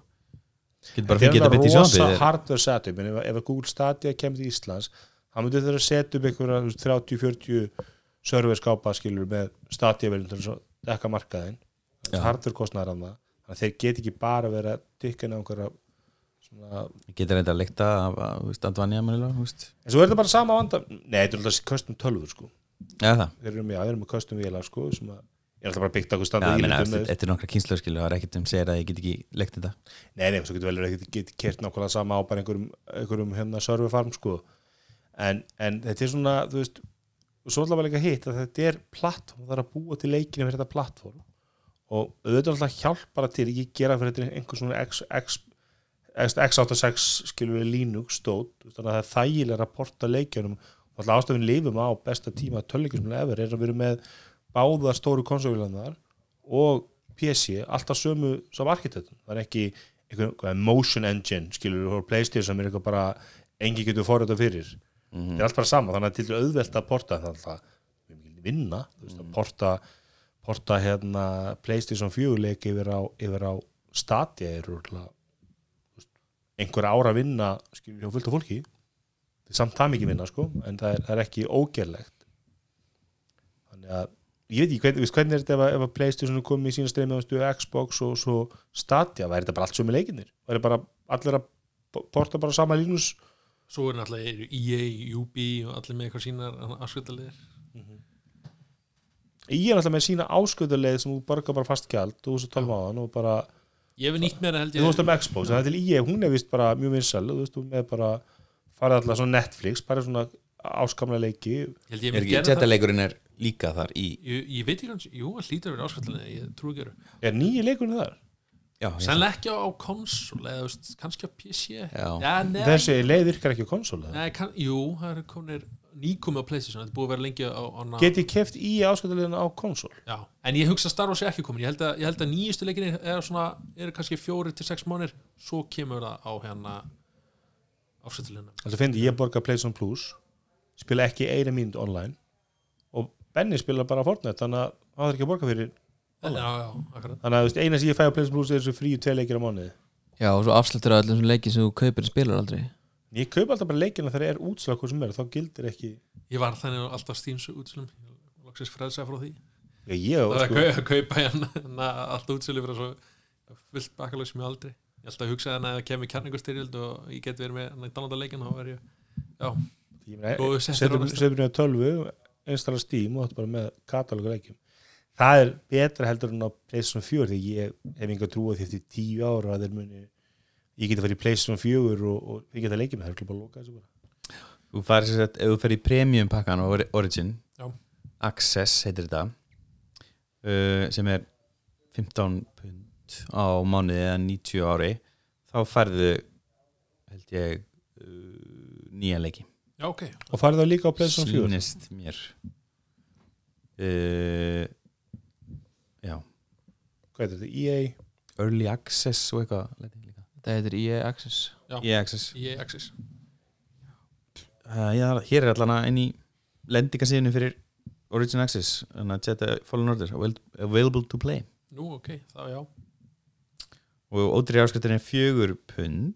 getur bara fengið er þetta bit í alveg rosa sjónvarpið hardware setup. En ef, ef að Google Stadia kemur til Íslands þá myndir þeirra setja upp einhverja þú veist, 30-40 serverskápa skilur með Stadia veljum til að dekka markaðin hardware kostnaðar af það. Þannig að þeir get ekki bara verið að dykka inn á einhverja getur þetta að leikta af veist. en svo er þetta bara sama vanda nei, þetta er alltaf custom tölfur sko. Já, það? Þeir eru með, með custom vélar sko sem að er alltaf bara byggt á okkur standa meina, ílitum með Þetta er nokkra kynslu skilu, það er ekkert um segir að ég get ekki leikt þetta. Nei, nei, svo getur vel að geta kert nákvæmlega sama á bara einhverjum, einhverjum hérna serverfarm sko. En, en þetta er svona, þú veist og svo alltaf var líka hitt að þetta er plattform það er að búa til leikinu fyrir þetta plattform og auðvitað alltaf hjálpar til ekki gera fyrir þetta einhver svona X86 skilur við Linux veist, þannig að það er þægilega að porta leikjunum. Og alltaf ástafinn lifum á besta tíma tölleikjum sem efer er að vera með báðar stóru konsólulandar og PC, alltaf sömu sem arkitektum, það er ekki einhver motion engine, skilur við Playstation sem er eitthvað bara, engi getur forröða fyrir, Mhm. það er allt bara sama þannig að til auðvelt að porta við mikil vinna, þú veist, að porta porta hérna Playstation 4 leik yfir á, yfir á Stadia er úrlega einhver ára að vinna skilur hjá fullt af fólki. Samt það mikið vinna sko en það er, það er ekki ógerlegt. Þannig að ég veit ekki hvernig, hvernig er þetta ef, að- Playstation komið í sína streymi á Xbox og svo Stadia, væri þetta bara allt sömu leikinir væri bara allir að porta bara sama línus svo er náttúrulega EA, UB og allir með eitthvað sínar afsköldalegir ég er alltaf með sína ásköðuleið sem þú borgar bara fast gjald og þú svo tala á hann og bara ég hef nýtt mér held þú veist ég um Xbox, en það er til EA, hún er vist bara mjög vinsal, þú veist, þú með bara farið alltaf svona Netflix, bara svona áskamla leiki, held ég Er ekki, Jetta-leikurinn er líka þar í ég, ég veit ekki hans, jú, hann hlýtur að vera afsköldalegir ég trú ekki að vera er nýja leikunni þar? Já, ég- Sennilega ekki á, konsol eða veist, kannski á PC Já. nei, þessi leið virkar ekki á konsóla nei, kann, Jú, það er konir nýkomi á Playstation þetta er búið að vera lengi á, á hana, get ég keft í ásköðulegina á konsól já. En ég hugsa að Star Wars er ekki komin. Ég held að, ég held að nýjustu leikinni er svona eru kannski fjóri til sex mánir svo kemur það á hérna ásættilegna þess að finnst ég borga PlayStation Plus spila ekki eina mínúti online og Benny spila bara Fortnite þannig að það er ekki að borga fyrir Já, já, akkurat. Þannig að veist, eina sem ég fæ á PlayStation Plus er þessu fríu tvei leikir á mánuði. Já, og svo afslættur að öllum sem leiki sem þú kaupir spilar aldrei ég kaup alltaf bara leikina þegar er útslag hvað sem er, þá gildir ekki Ég var þannig alltaf Steams útslum Loksins frelsa frá því já, ég, Það er sko, að kaupa- kaupa hérna alltaf útsölu fyrir svo fullt bakalög sem ég aldrei Ég held að hugsa þannig að það kemur kjarningustyrjöld og ég get verið með hann í dánandarleikin þá verð ég næsta. setur niður tölvu einstala Steam og þetta bara með katalógur leikjum það er betra heldur en á PlayStation 4 því ég hef ég geti farið í PlayStation 4 og, og ég geta leikið með það er bara að loka þessu bara. Þú farið sér að ef þú fer í premium pakkan á Ori- Origin Já. Access heitir þetta uh, sem er 15 pund á mánuði eða 90 ári þá færðu held ég uh, nýja leiki. Já ok. Og farið það líka á PlayStation 4 sýnist mér. Uh, já. Hvað er þetta, EA Early Access og eitthvað líka. Það heitir EA Access. EA Access. Ég Access. Uh, já, hér er allan inn í lendingasíðinu fyrir Origin Access þannig að Jedi Fallen Order avail- available to play. Nú ok, þá já. Og ódýri áskriftin er fjögur pund.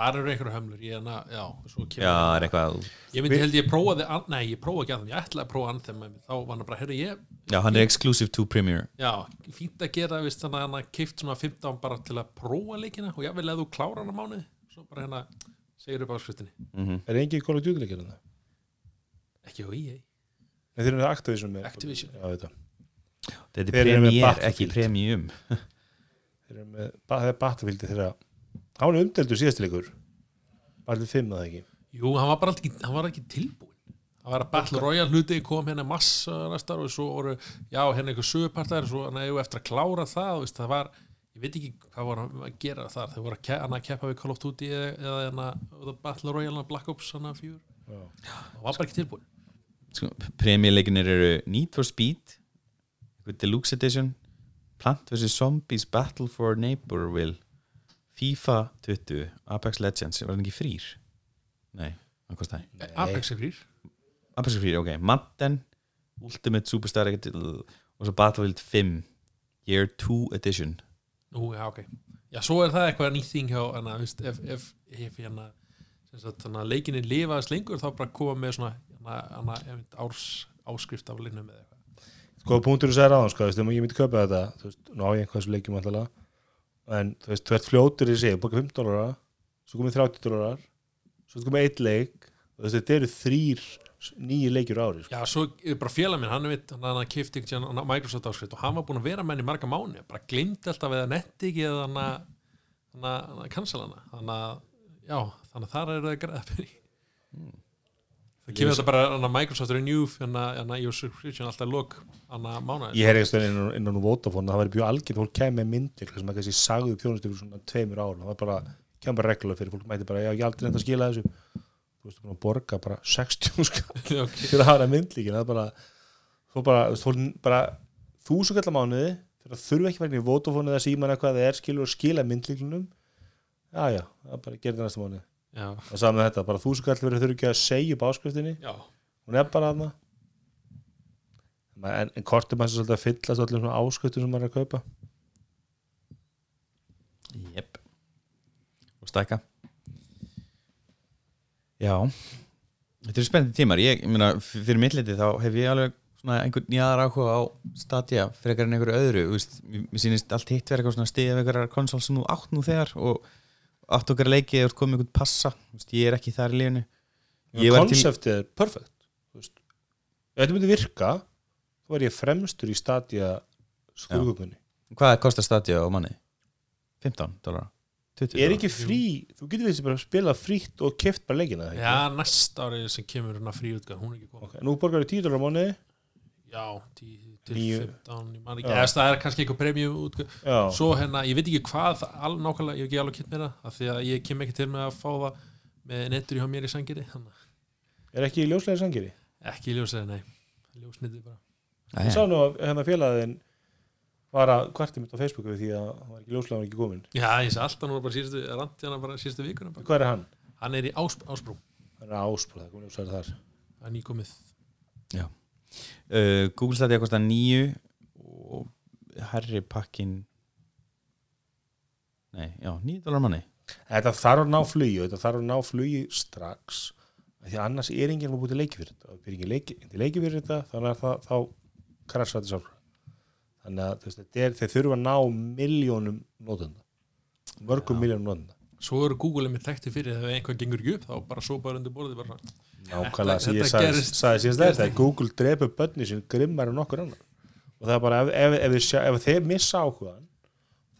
Það eru einhverju hömlur ég, na, já, svo kemur já, það. er eitthvað Ég myndi held ég prófaði, nei ég prófaði ekki að þeim Ég ætlaði að prófa með mér Þá var hann bara, herru ég já, hann er exclusive to Premiere Já, fínt að gera vist, þannig að hann keift svona 15 bara til að prófa leikina og jável að þú klára hann á mánuði svo bara hérna segir upp áskriftinni mm -hmm. er engin Call of Duty leikir það ekki á EA Nei, þeir eru með Activision með Activision. já, þetta. þetta er Battlefield. ekki Premium þeir eru með, það er Battlefield þeirra hann er umdeldur síðastileikur Battlefield 5 að það ekki Jú, hann var bara ekki, hann var ekki tilbúin það var að Battle Royale hluti kom hérna massa næsta ár og svo voru, já, hérna einhver sögupartar svo hann hefur eftir að klára það og veist, það var, ég veit ekki hvað voru að gera þar, þau voru að, ke hann að keppa við Call of Duty eða, eða hérna Battle Royale Black Ops hann að fjúr það var bara ekki tilbúin sko, premjuleikinir eru Need for Speed eitthvað Deluxe Edition Plant vs. Zombies Battle for Neighborville FIFA 20 Apex Legends, var það ekki frýr? Nei, hvað kostaði? Apex er frýr Er frýr, ok, Madden Ultimate Superstar og svo Battlefield 5 Year 2 Edition Nú, já, ok. Já, svo er það eitthvað nýtt þing hjá, hana, veist, ef, ef, ef hérna, sem sagt, hana, leikinni lifaðist lengur, þá bara koma með svona, hana, hana, árs áskrift af linnum eða eitthvað. Sko punktur þú segir aðan, sko, þú veist, ég myndi kaupa þetta þú veist, nú á ég einhvað sem leikjum alltaf en þú veist, þú ert fljótur í sig þú borgar 5 dólarar, svo komið 30 dólarar svo komið eitt leik og þú veist, þetta eru þrýr nýju leikjur á ári, sko. Já, svo er bara félag minn, hann er mitt, hann að kifti ekki hann Microsoft áskrift og hann var búin að vera með henni marga mánu, bara glimti alltaf eða netti ekki eða hann að hann að cancela hana, þannig að já, þannig að þar er það græða fyrir. Það kemur þetta bara hann að Microsoft Renew, hann að your subscription alltaf lok, hann að mánu Ég heyri eitthvað inn, inn á nú Vodafone að það væri bjög algjörð, fólk kemur með myndir sem að kannski sagði upp þjónustu fyrir svona tveimur ár það var bara, að þú veist, búin að borga bara 60 skall fyrir að hafa myndlíkin það er bara, þú bara, þú bara þúsund kallar mánuði fyrir að þurfa ekki verið í Vodafone eða síman eða hvað það er skilur og skila myndlíkinum. Já, já, það er bara gerði næsta mánuði. Og saman þetta, bara þúsund kallar verið þurfa ekki að segja upp áskriftinni. Hún er bara aðna en, en kortum maður svolítið að fyllast allir svona áskriftum sem maður er að kaupa. Jep. Og stækka Já. Þetta eru spennandi tímar. Ég, ég meina, fyrir mittleiti þá hef ég alveg svona einhvern nýjaðar áhuga á Stadia frekar en einhverju öðru þú veist, mér sýnist allt hitt verið eitthvað svona stiðið af einhverjar konsól sem þú átt nú þegar og átt okkar leikið eða komið einhvern passa. Þú veist, ég er ekki þar í til- konseptið er perfekt þú veist. ef þetta myndi virka þá var ég fremstur í stadja skurðgökunni Hvað kostar Stadia á manni? 15 dólar? 20 er ekki frí, þú getur við bara að spila frítt og keft bara leikina já, næsta árið sem kemur hérna frí útgáð, hún er ekki komið okay. nú borgar við 10 dólar á mánuði. Já, 10 til Níu. 15 ég man ekki, eða það er kannski eitthvað premium útgáð já, svo hérna, ég veit ekki hvað al, nákvæmlega, ég hef ekki alveg kynnt mér það af því að ég kem ekki til með að fá það með nettur hjá mér í sangeri þannig er ekki í ljóslega sangeri? Að ekki ljósið, nei. Ljósniti bara. Ég sá nú að hérna félagin var að kvarti mitt á Facebooku við því að hann var ekki ljóslega var ekki komin já, ég sé alltaf núna bara síðustu randi hana bara síðustu vikuna bara. hvað er hann? hann er í ás, ásbrú, hann er áspróð, það komið ljóslega þar. Það er nýkomið. Uh, Google Stadia kostar 9 og herri pakkin nei, já, 9 dólar manni. Þetta þarf að ná flugi og þetta þarf að ná flugi strax af því að annars er enginn að búið til leiki fyrir þetta og fyrir enginn leiki, til leiki fyrir þetta þannig að það, þá krasa þetta sjálf þannig að veist, þetta er, þeir þurfa að ná miljónum nótenda mörgum miljónum nótenda svo eru Google með þekkti fyrir ef einhvað gengur ekki upp þá bara sópaður undir borðið bara nákvæmlega sem ég þetta sagði, gerist þetta að Google drepur börni sín grimmar en okkur annar. Og það er bara ef, ef, ef, ef, ef þeir missa áhugaðan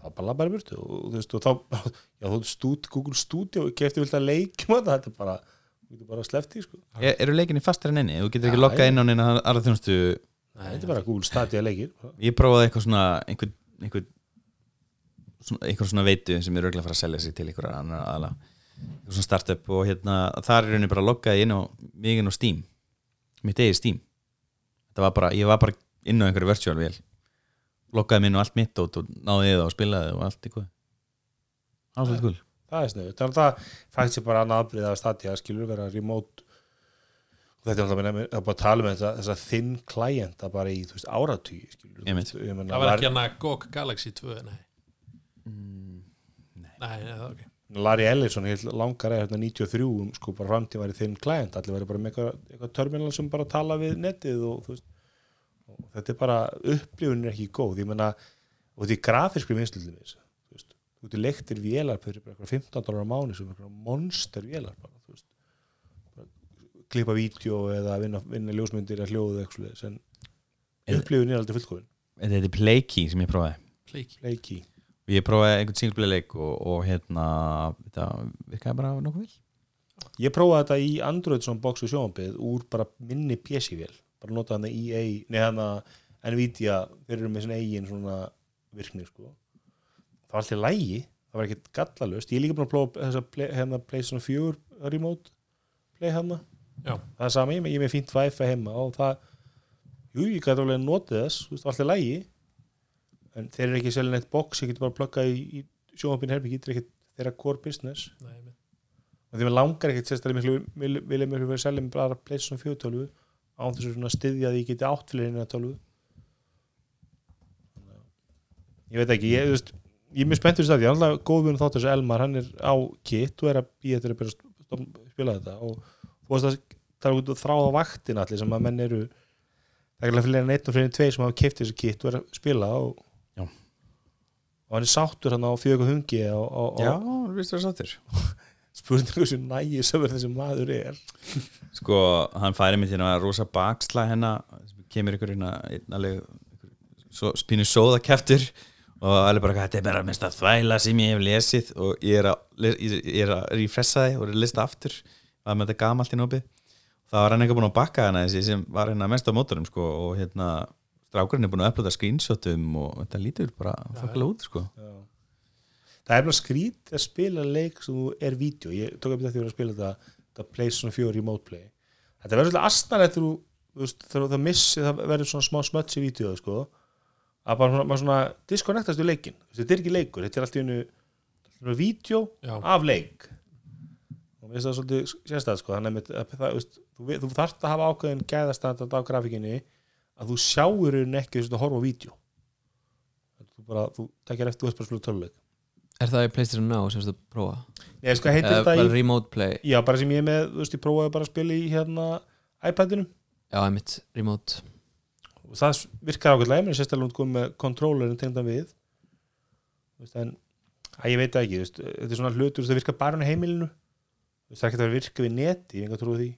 þá bara labbar í burtu. Og þú veist og þá, já þú stúd, Google Studio kefti vilt að leikjum þetta þetta er bara, þú getur bara sleppt í sko. Er, eru leikinni fastar en enni? þú getur ekki já. inn á neina aðra þjónustu þetta er bara Google Stadia leikir. Ég prófaði eitthvað svona einhver, einhver, svona, einhver svona veitu sem er örgulega að fara að selja sig til einhverja annar aðala einhver svona startup og hérna þar er henni bara loggaði inn á mig inn á Steam. Mitt eigið Steam. Þetta var bara, ég var bara inn á einhverju virtual vel loggaði mig inn á allt mitt og, og náði það og spilaði og allt eitthvað. Það var svolítið gul það er sniðu, þannig að það fætt sér bara annað afbrið að Stadia skilur vera remote og þetta er alltaf er bara að tala með þessa, þessa þinn klienta bara í þú veist áratug skilur. Ég meina, það var var- ekki hann að GOG Galaxy 2 nei, Mm, nei, nei, það var ekki Larry Ellison langar eða hérna 93 um, sko bara framtíð væri þinn klænt allir væri bara með eitthvað, eitthvað terminal sem bara tala við netið og, þú veist, og þetta er bara upplifun er ekki góð. Ég menna, og þetta er grafískri vinslutinnis þú veist, þú getur leiktir vélar fyrir bara eitthvað 15 dólar á mánu sem eitthvað monster vélar bara, þú veist bara, klippa vídeo eða vinna, vinna ljósmyndir eða hljóðu eitthvað svoleiðis, en Er- upplifun er aldrei fullkofin þetta er Playkey sem ég prófaði. Leiki ég prófaði einhvern singleplay leik og, og hérna þetta virkaði bara nokkuð vel. Ég prófaði þetta í Android svona boxu sjónbið úr bara minni PC-vél bara notaði hann EA, nei hann Nvidia, þeir eru með svona eigin svona virkni sko. Það var alltaf lægi, það var ekkert gallalust ég er líka búin að prófa þess að play, hérna PlayStation 4 remote play hérna Já. það er sama, ég er með- er fínt Wi-Fi heima og það, jú, ég gæti alveg notið þess, þú veist, var alltaf lægi en þeir eru ekki selja neitt box ég geti bara pluggað í, í sjónbin herbyggi þetta er ekkert þeirra core business. Nei, og því maður langar ekkert sérstaklega miklu vil- vilja miklu verið að selja með bara PlayStation 4 tölvu án þess að styðja því ég geti átt fyrir Þannig að- ég veit ekki ég, veist, ég er mjög spenntur í staði ég er alltaf góðbjörn þátt þessu Elmar hann er á kit og er að býja þetta að að spila þetta og að það er út að þráða vaktin allir sem að menn eru það er ekki fyrir einn og fyrir tveir sem hafa keift þessu kit og er að spila og, og hann er sáttur hann á fjögur hungi og, og, Já, og við stóðum sáttur. Spurningu sem nægi sem þessi maður er. Sko, hann færi mig til að rosa baksla hennar kemur ykkur hérna einn alveg svo, spínu sóða keftur og alveg bara, þetta er bara mest að þvæla sem ég hef lesið. Og ég er að, er að refressa þið og er að lista aftur var með þetta gamalt í nópið það var hann eitthvað búin að bakka hana þessi sem var hérna mest á mótorum sko og hérna strákurinn er búin að upplota screenshotum og þetta lítur bara þakkilega út sko. Já. það er bara skrít að spila leik sem er vídeo, ég tók upp þetta því að spila þetta, þetta PlayStation 4 remote play. Þetta verður svolítið astanlegt þegar þú- það missi, það verður svona smá smöts í vídeo sko, að bara svona, maður svona disconnectast við leikin, þetta er ekki leikur þetta er allt í er vídeo af leik mér finnst það svolítið sérstæð sko, þannig að það, veist, þú, þú þarft að hafa ákveðin gæðastandard á grafíkinni að þú sjáur hún ekki veist, að horfa á vídeo. Þú bara, þú tekjar eftir spila töluleik Er það í PlayStation Now sem þú prófa? Nei, sko heitir Eða þetta í, remote play? já, bara sem ég með, þú veist, ég prófaði bara að spila í hérna iPadinum. Já, einmitt, remote. Og það virkar ákveðlega, ég meni sérstaklega hún komið með kontrollerin tengdan við. Veist, en, að ég veit ekki, þú veist, þetta er svona hlutur, það virkar bara hann heimilinu, þú veist, það ekki að virka við neti, ég enga trúi því,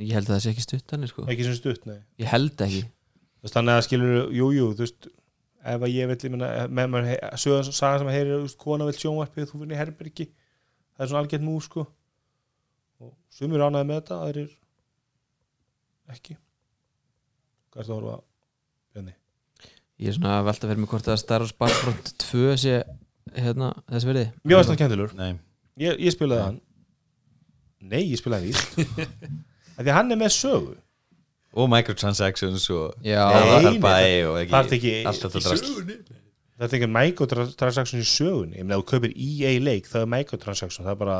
Ég held að það sé ekki stutt hann sko. ekki sem stutt, nei. Ég held ekki. Þú veist, þannig að skilur, jú, jú, þú veist ef að ég vil, ég menna, með maður sögðan saga sem að heyri, þú veist, kona vil sjónvarpið þú finnir herbergi, það er svona algjörn mú, sko. Og sumir ánæði með þetta, aðrir ekki. Hvað er það að horfa á, Bjarni? Ég er svona að velta fyrir mig hvort að Star Wars Battlefront 2 sé hérna, þess verði Mjög varst það kæntilur, Nei, ég, ég spilaði hann Nei, ég spilaði Því að hann er með sögu. Og microtransactions og Nei, það það- það er ekki Það er ekki microtransaction í sögunni. Ég meina, ef þú kaupir EA leik, það er microtransaction Það er bara,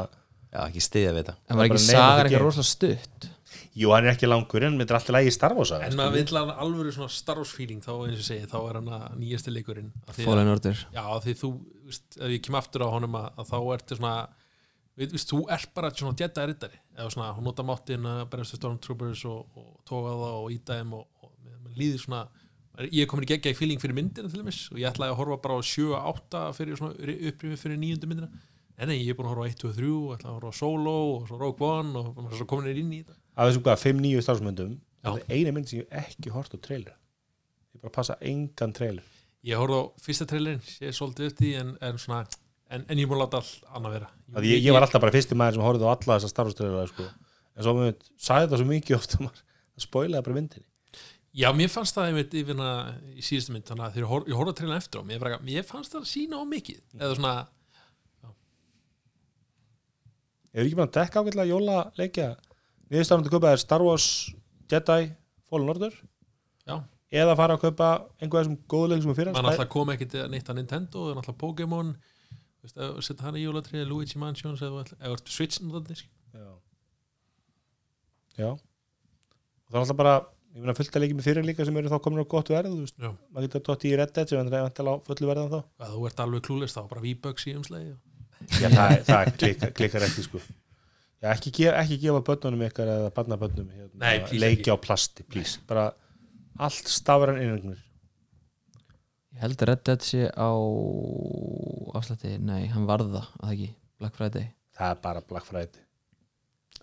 Já, ekki stiðja við þetta. En var bara ekki the ekki rosalega stutt? Jú, hann er ekki langur En er alltaf lægi starfa En maður vill hann alvöru svona Star Wars feeling þá eins og segi, þá er hann að nýjasti leikurinn. Því Fallen Order. Já, því þú, ef ég kem aftur á honum að, að þá ertu svona við, þú ert bara svona Jedi riddari. Eða svona, hún nota máttin að berjast við Stormtroopers og, og tóka það og íta þeim og, og mér líður svona ég er komin í geggja í feeling fyrir myndina til dæmis og ég ætlaði að horfa bara á 7-8 fyrir svona upprýfi fyrir nýjundu myndina. En nei, ég er búin að horfa á 1, 2, 3 og ætla að horfa á Solo og svo Rogue One og maður er svo komin inn í þetta. Af þessum hvað, 5-9 starfsmyndum. Það er eina mynd sem ég ekki hort á trailer. Ég bara passa engan trailer. Ég horfði á fyrsta trailerin, ég er svolítið upp því en, en svona, en, en ég múið láta all annað vera. Að ég, ég var alltaf bara fyrsti maður sem horfði á alla þessa starfstrailer sko. En svo mér sagði þetta svo mikið ofta maður, Það spoilaði bara myndinni. Já, mér fannst það einmitt yfirna í síðustu mynd þannig að þegar ég hor- ég horfði að treyna eftir á mér, bara, mér fannst það sína á mikið. Eða svona, Ég er ekki bara að dekka ágætlega jóla leikja Niðurstafnandi að kaupa er Star Wars Jedi Fallen Order? Já, eða fara að kaupa einhverja sem góðu leik sem er fyrir mann alltaf kom ekki neitt að Nintendo, en alltaf Pokémon. þú veist, ef setja hann í jólatrið Luigi Mansions eða ertu Switch notandi, Já. Já. Og það er alltaf bara ég meina fullt að leikja með fyrir líka sem eru þá komin á gott verð maður getur dótt í Red Dead sem er vantilega á fullu verðan þá að þú ert alveg klúlist þá, bara V-Bucks í umslagi Já, það, það klikkar, klikkar ekki sko. Já, ekki, gefa, ekki gefa börnunum ykkar eða barnabörnum hérna, ekki. á plasti, please. Bara allt stafran innregnir Ég held að Red Dead sé á afslætti, nei, hann varða að það ekki, Black Friday. Það er bara Black Friday.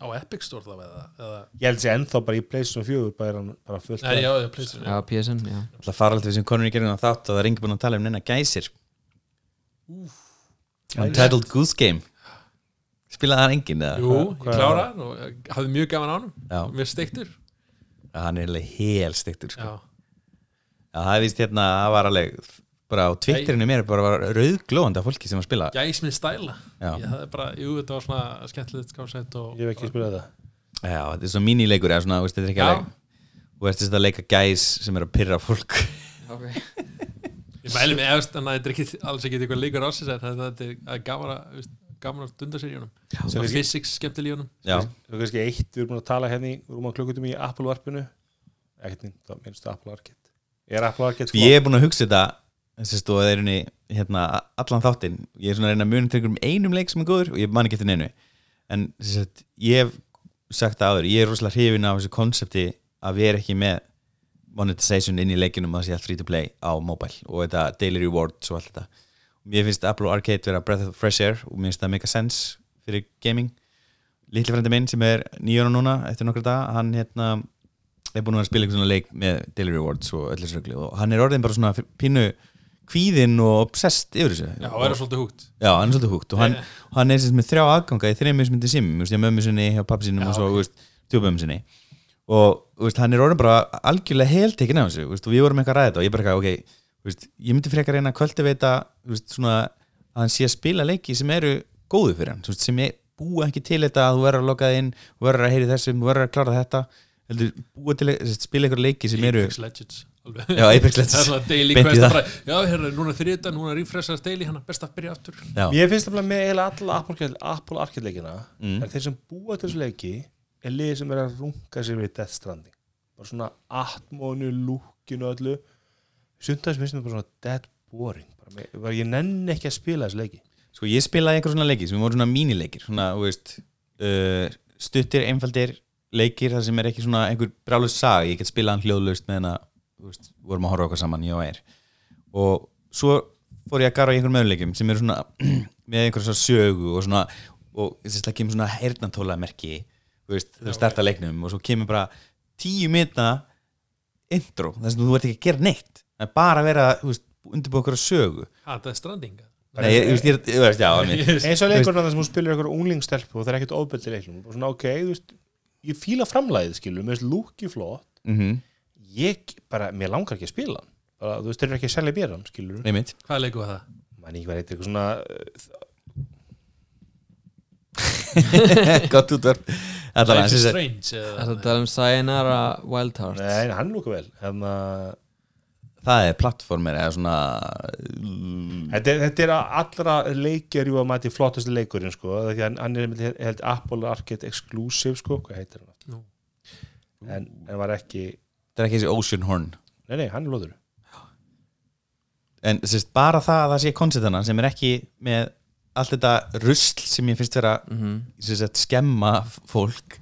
Á Epic Store þá eða, eða? Ég held sér ennþá bara í PlayStation 4 bara, bara fullt Nei, já, já, PlayStation, Já. PSN, já. Það fara alltaf sem konur í gerðin á þátt og það er engi búin að tala um neina gæsir. Untitled Goose Game. Spilaði hann enginn eða? Jú, ég Hvað- klára hann og hafði mjög gaman á hann. Mér steiktur. Já, hann er alveg hel stiktur sko. Já, Já, það er vist hérna, það var alveg bara á Twitterinu mér bara var rauðglóðandi af fólki sem að spila. Gæs minn stæla. Já. Ég hafði bara, jú, þetta var svona skemmtilegt skásett og Ég hef ekki spilað það Já, þetta er svo mínileikur eða svona, veist, þetta er ekki Já. alveg Þú ert þess að leika gæs sem er að pyrra fólk. Okay. Ég mæli mig efst, en þetta er ekki alls ekki eitthvað leikur ásins en þetta þetta er að gaman að veist, gaman að dunda sér í honum. Sem og kannski- physics skemmtileg í honum. Já, Það er kannski eitt, við erum búin að tala hérna í rúma klukkutum í Apple varpinu ekkert nýtt, þá minnstu Apple Arcade Er Sko, ég er búin að hugsa þetta þessi stóð er henni hérna, allan þáttinn, ég er svona að reyna að muna til einum leik sem er góður og ég man ekki eftir neinu. En sagt, ég hef sagt það áður, ég er rosalega hrifin af þessu konsepti að vera ekki með monetization inn í leikinum að það sé allt free to play á mobile og þetta daily rewards og allt þetta. Og mér finnst Apple Arcade vera breath of fresh air og mér finnst það make a sense fyrir gaming. Litli frendi minn sem er nýjóna núna eftir nokkra dag, hann hérna er búin að spila eitthvað svona leik með daily rewards og rugli og hann er orðin bara svona pínu kvíðinn og obsessed yfir þessu. Já, og er svolítið húgt Já, hann er svolítið húgt og hann, og hann er með þrjá aðganga í þreim mismundi sim, ég mömmu sinni hjá pappi Já, og svo, þú veist, tjópömmu sinni. Og, þú veist, hann er orðin bara algjörlega heltekinn af þessu, þú veist, og við vorum eitthvað þetta og ég bara eitthvað, ok, þú veist, ég myndi frekar reyna að kvöldiveita, þú veist, svona að hann sé að spila leiki sem eru góðu fyrir hann, þú veist, sem búa ekki til þetta að þú verður að loka þig inn, þú verður að heyri þessum, þú verður að klára þetta heldur, búa til, þú veist, spila eitthvað leiki sem eru Apex Legends alveg. Já, Apex Legends. Það er svona daily Beint í quest það. bara, Já, hérna, núna þriðta, núna refreshast daily hann best að byrja aftur Já, Mér finnst það með eiginlega alla Apple Arcade, Apple Arcade leikina Mm. þeir sem búa til þessu leiki er liðið sem er að runga sér við Death Stranding bara svona atmónu, lúkinu og öllu sundast finnst mér bara svona dead boring bara, mér, bara, ég nenni ekki að spila þessu leiki Sko ég spilaði einhver svona leiki sem voru svona mínileikir svona, þú veist uh, stuttir, einfaldir leikir þar sem er ekki svona einhver brálust sag ég get spilað hann hljóðlaust með hana þú veist, vorum að horfa okkar saman, ég og Eir. Og svo fór ég að gara í einhverjum möguleikum sem eru svona með einhver svona sögu og svona og þess að kemur svona heyrnantóla merki þú veist, þau starta leiknum og svo kemur bara tíu minna intro, þess að þú ert ekki að gera neitt. Það er bara að vera, veist, undirbúið okkur sögu. Ha, það er stranding Nei, ég, ég, ég, veist, já, eins og leikurinn þar sem hún spilir einhver unglingstelpu og það er ekkert ofbeldi leiknum og svona ok, þú veist ég fíla framlæðið skilur, mér finnst lúki flott. Mm ég bara, mér langar ekki að spila hann. Bara, þú veist, þeir eru ekki að selja mér hann skilur Einmitt. Hvað leikur var það? mann ekki verið eitthvað svona uh, Gott Life is sem sagt- Strange Það er eða að tala um Sayonara Wild Hearts? Nei, hann lúka vel. Hérna Það er plattformir eða svona Þetta, er- þetta er að allra leikjar jú að mæti flottasti leikurinn sko, það er ekki- hann, er held Apple Arcade Exclusive sko, hvað heitir hann? Nú. en, en var ekki Það er ekki þessi Ocean Horn nei, nei, hann er lóður En sérst, bara það að það sé konceptana sem er ekki með allt þetta rusl sem ég finnst vera Mhm. sem sagt, skemma fólk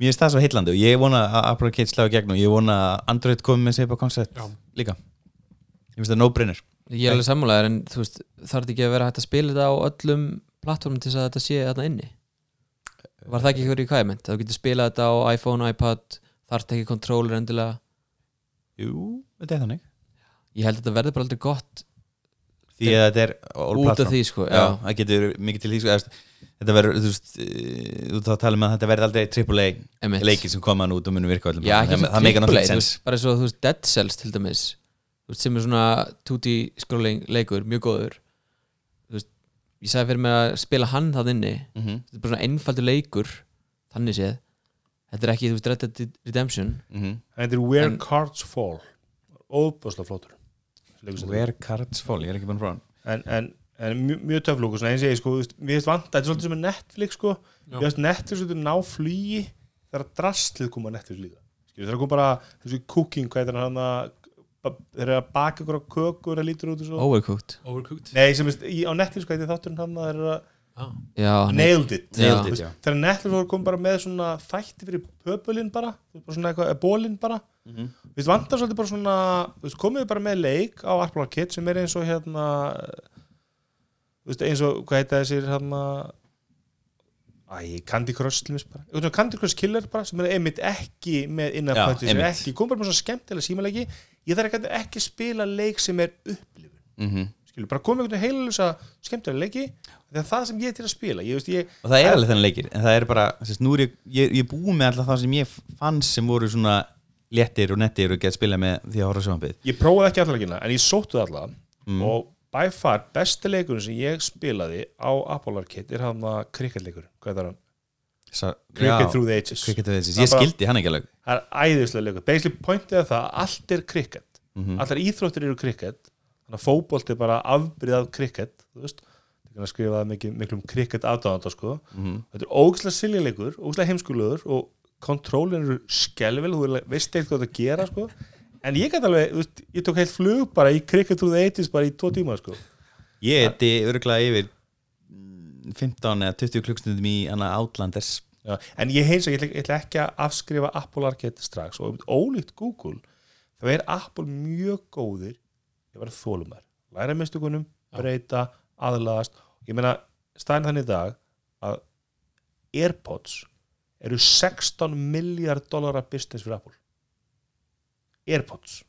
Mér finnst það svo heillandi og ég vona að Apple Arcade slá í gegn og ég vona að Android komi með seipa koncept Já. Líka. Ég finnst það no-brainer. Ég er alveg sammálaður en þú veist þarf ekki að vera hægt að spila þetta á öllum plattformum til þess að þetta sé þarna inni? Var það ekki eitthvað requirement? Að þú getur spilað þetta á iPhone, iPad þarf þetta ekki controller endilega? Jú, þetta er þannig. Ég held að þetta verður bara aldrei gott Því að þetta er út af því sko Já, það getur mikið til því sko, Þetta verður, þú veist eh, Þú þá talum að þetta verður aldrei AAA leikir sem koma hann út og munum virka öllum. Já, ekki það, það meika triple A, náttúrulega þú sens veist, bara svo þú veist Dead Cells til dæmis þú veist, sem er svona 2D scrolling leikur, mjög góður. Þú veist, ég sagði fyrir mig að spila hann það inni, Mhm, þetta er bara svona einfaldur leikur þannig séð. Þetta er ekki, þú veist, Red Dead Redemption. Mhm. þetta er Where En- Cards Fall. Óbúslega flottur. Leikur sem þetta. Where Cards Fall, ég er ekki búin að prófa hann. En, en, en mjög, mjög töflúk og svona eins og ég sko, þú veist, vant þetta er svolítið sem er Netflix sko. Ég veist Netflix svolítið ná flugi þegar drastlið koma Netflix líka. Skilur, þegar kom bara þessu cooking hvað er hann að þeir eru að baka ykkur á kökur það lítur út og svo. Overcooked. Overcooked. Nei, sem veist, í, á Netflix hvað er þátturinn hann að þeir eru að ah. Já, nailed it. Nailed it, þegar Netflix voru kom bara með svona þætti fyrir pöpulinn bara, bara svona eitthvað, bólinn bara. Mhm. Við veist, vantar svolítið bara svona Við veist, komið bara með leik á Apple Arcade sem er eins og hérna Við veist, eins og, hvað heita þessir hérna Æ, Candy Crush bara. Candy Crush Killer bara sem er einmitt ekki með punches, sem ekki, kom bara með svona skemmtilega símalegi. Ég þarf ekki, ekki spila leik sem er upplifun. Mhm. skilur, skilur, bara koma einhvern veginn heilusa skemmtilega leiki, það er það sem ég er til að spila ég veist, ég, og það er alveg þennan leikir en það er bara, sérst, nú er ég, ég, ég búið með alltaf það sem ég fann sem voru svona léttir og nettir og gett spila með því að horfa sjónbið ég prófaði ekki allar leikina en ég sóttu alla Mm. og by far besti leikurinn sem ég spilaði á Apple Arcade er hann að cricketleikur, hvað er hann? Cricket Through the Ages. Cricket Through the Ages, Það ég bara- skildi hann ekki alveg. Það er æðislega leikur, basically pointið er það að allt er cricket, Mhm. allar íþróttir eru cricket, þannig að fótbolt er bara afbyrðað cricket, þú veist. Það er að skrifa mikið, miklum cricket aðdáðanda sko, Mhm. þetta er ógæslega siljuleikur ógæslega heimskulegur og kontrólin eru skelvel, þú veist eitthvað hvað það gera sko, en ég gæti alveg þú veist, ég tók heilt flug bara í cricket through the 80s bara í tvo tíma sko. Ég eti örgulega yfir mm, 15 eða 20 klukkstundum í hana Outlanders. Já, en ég heins að ég ætla, ekki að afskrifa Apple Arcade strax og ólíkt Google þá er Apple mjög góðir ég var þólumar, læra mistökunum breyta, aðlagast. Ég meina, staðin þannig í dag að Airpods eru 16 miljard dólarar business fyrir Apple Airpods.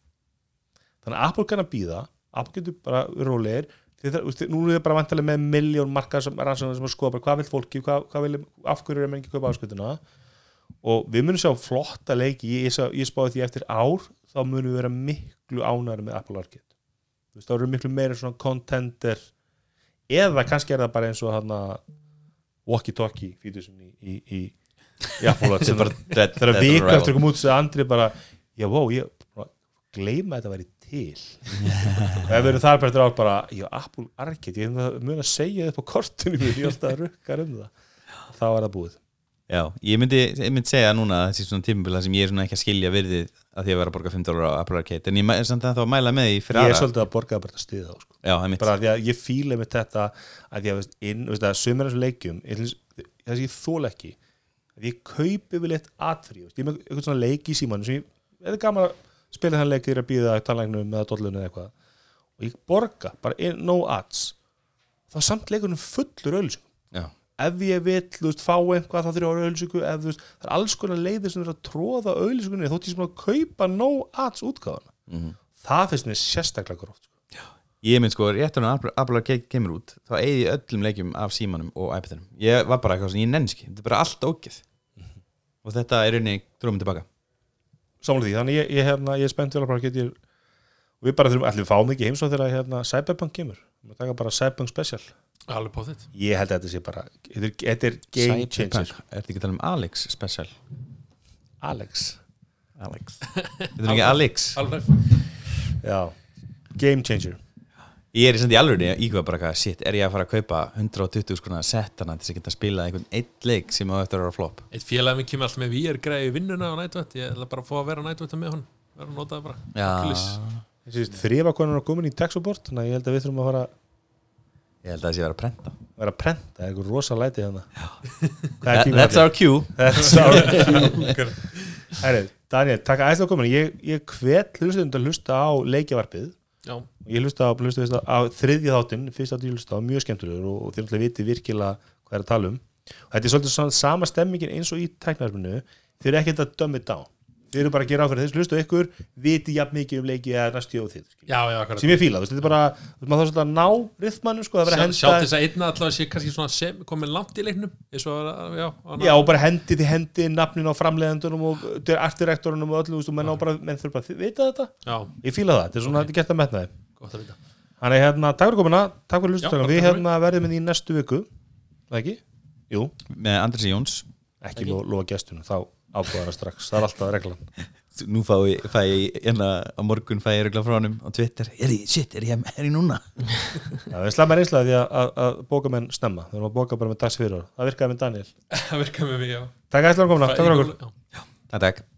Þannig að Apple kann að býða Apple getur bara rólegir það, nú er þið bara vantilega með miljón markað sem sem að skoða hvað vil fólki hvað, hvað vil, af hverju er menn ekki að kaupa áskutuna og við munum sjá flotta leiki ég, ég, spáði því eftir ár þá munum við vera miklu ánæri með Apple Arcade. Þú veist, þá eru miklu meira svona contender eða kannski er það bara eins og hann walkie-talkie fítusin í, í, í, í Apple Arcade. Þegar að koma út sem Andri bara, já, wow, ég bara gleyma að þetta væri til. Og ef við erum þar eftir ár bara, já, Apple Arcade ég mun að segja þetta på kortinu mér, ég er alltaf að rukkar um það. Þá er það búið. Já, ég myndi, ég myndi segja núna að þessi svona tímabila sem ég er svona ekki að skilja virðið að því að vera að borga 5 dólar á Apple Arcade en ég er samt að það að mæla með því fyrir ég er aðra. svolítið að borga bara að stiða þá sko. Já, bara því að ég fíla með þetta að ég veist, inn, veist að sömur þessu leikjum það sem ég þól ekki að ég kaupi vel eitt atfri ég er með eitthvað svona leik í símanu sem ég, þetta er gaman að spila þann leik þegar ég er að býða tannlægnum eða dollunum eða eitthvað. Og ég borga, bara no ads þá samt leikunum fullur ölsingum Já, ef ég vil, þú veist, fá eitthvað þá þurfa ölsingu, ef þú veist, það er alls konar leiðir sem er að tróða ölsingunni þótt ég sem að kaupa no ads útgáðana Mhm. það finnst mér sérstaklega gróft sko. ég mynd sko, Apple Apple Arcade kemur út þá eigði öllum leikjum af símanum og iPadinum. Ég var bara eitthvað svona, ég nenski þetta er bara allt ógeð. Og þetta er rauninni tróðum tilbaka samlega því, þannig ég, ég, hérna, ég er spennt vel að bara geta við bara þurfum, allir fáum ekki heimsóð þegar hérna, Cyberpunk kemur. Við taka bara Cyberpunk Special. Alveg på þitt ég held að þetta sé bara, þetta er, þetta er game changer. Cyberpunk. Er þetta ekki að tala um Alex special? Alex, Alex. Þetta er ekki Alex. Alveg. Já. Game changer Ég er í í alveg íkveða bara hvað, shit, er ég að fara að kaupa 120 skrona settana til þess að geta að spila einhvern eitt leik sem á eftir að vera flop? Eitt félag minn kemur alltaf með VR græði í vinnuna á nætvætt ég ætla bara að fá að vera á nætvætt með hann vera að nota það bara. Oculus. Já, þrýfakonan er komin í tech support þannig að ég held að við þurfum að fara ég held að það sé að vera að prenta. Vera að prenta, það er einhver rosa læti þannig Hvað er That, tíma That's our cue. That's our cue. Daniel, takk aðeins að komin ég, ég hvet hlustund að hlusta á leikjavarpið já, ég hlusta á, á þriðja þáttinn fyrst átti ég hlusta á, mjög skemmtulegur og, og þið náttúrulega viti virkilega hvað er að tala um. Og þetta er svolítið svona sama stemmingin eins og í tæknarfinu þið eru ekkert að dumb it þið eru bara að gera áfyrir þess hlusta á ykkur viti jafn mikið um leiki eða næstu og þið skilur. já, já, sem ég fíla, þú veist, þetta er bara þú veist, maður þarf svolítið að ná rithmanu sko, það verður að sjá, þess að einna allavega sé kannski svona sem komið langt í leiknum og já, Já, og bara hendi því hendi nafnin á framleiðendunum og artdirektorunum og öllu, þú veist, og menn, bara, menn þurfa að vita þetta. Já, ég fíla það, þetta er svona, þetta er gett að metna þið gott að vita. Þannig hérna, takk fyrir komuna, takk fyrir takk Við hérna verðum inn í næstu viku. Ekki? Jú, með Andris Jóns. Ekki lo lofa gestunum Þá ábúðara strax, það er alltaf reglan. Nú fæ ég, fæ ég enna á morgun fæ ég regla frá honum á Twitter. Er ég, shit, er ég, er ég núna? Já, við slæmum reynslega því að, að, að bóka menn snemma. Við erum að bóka bara með dags fyrir ára Það virkaði með Daniel. Það virka með mig, já. Takk ætla að komuna, takk fyrir okkur. Takk, takk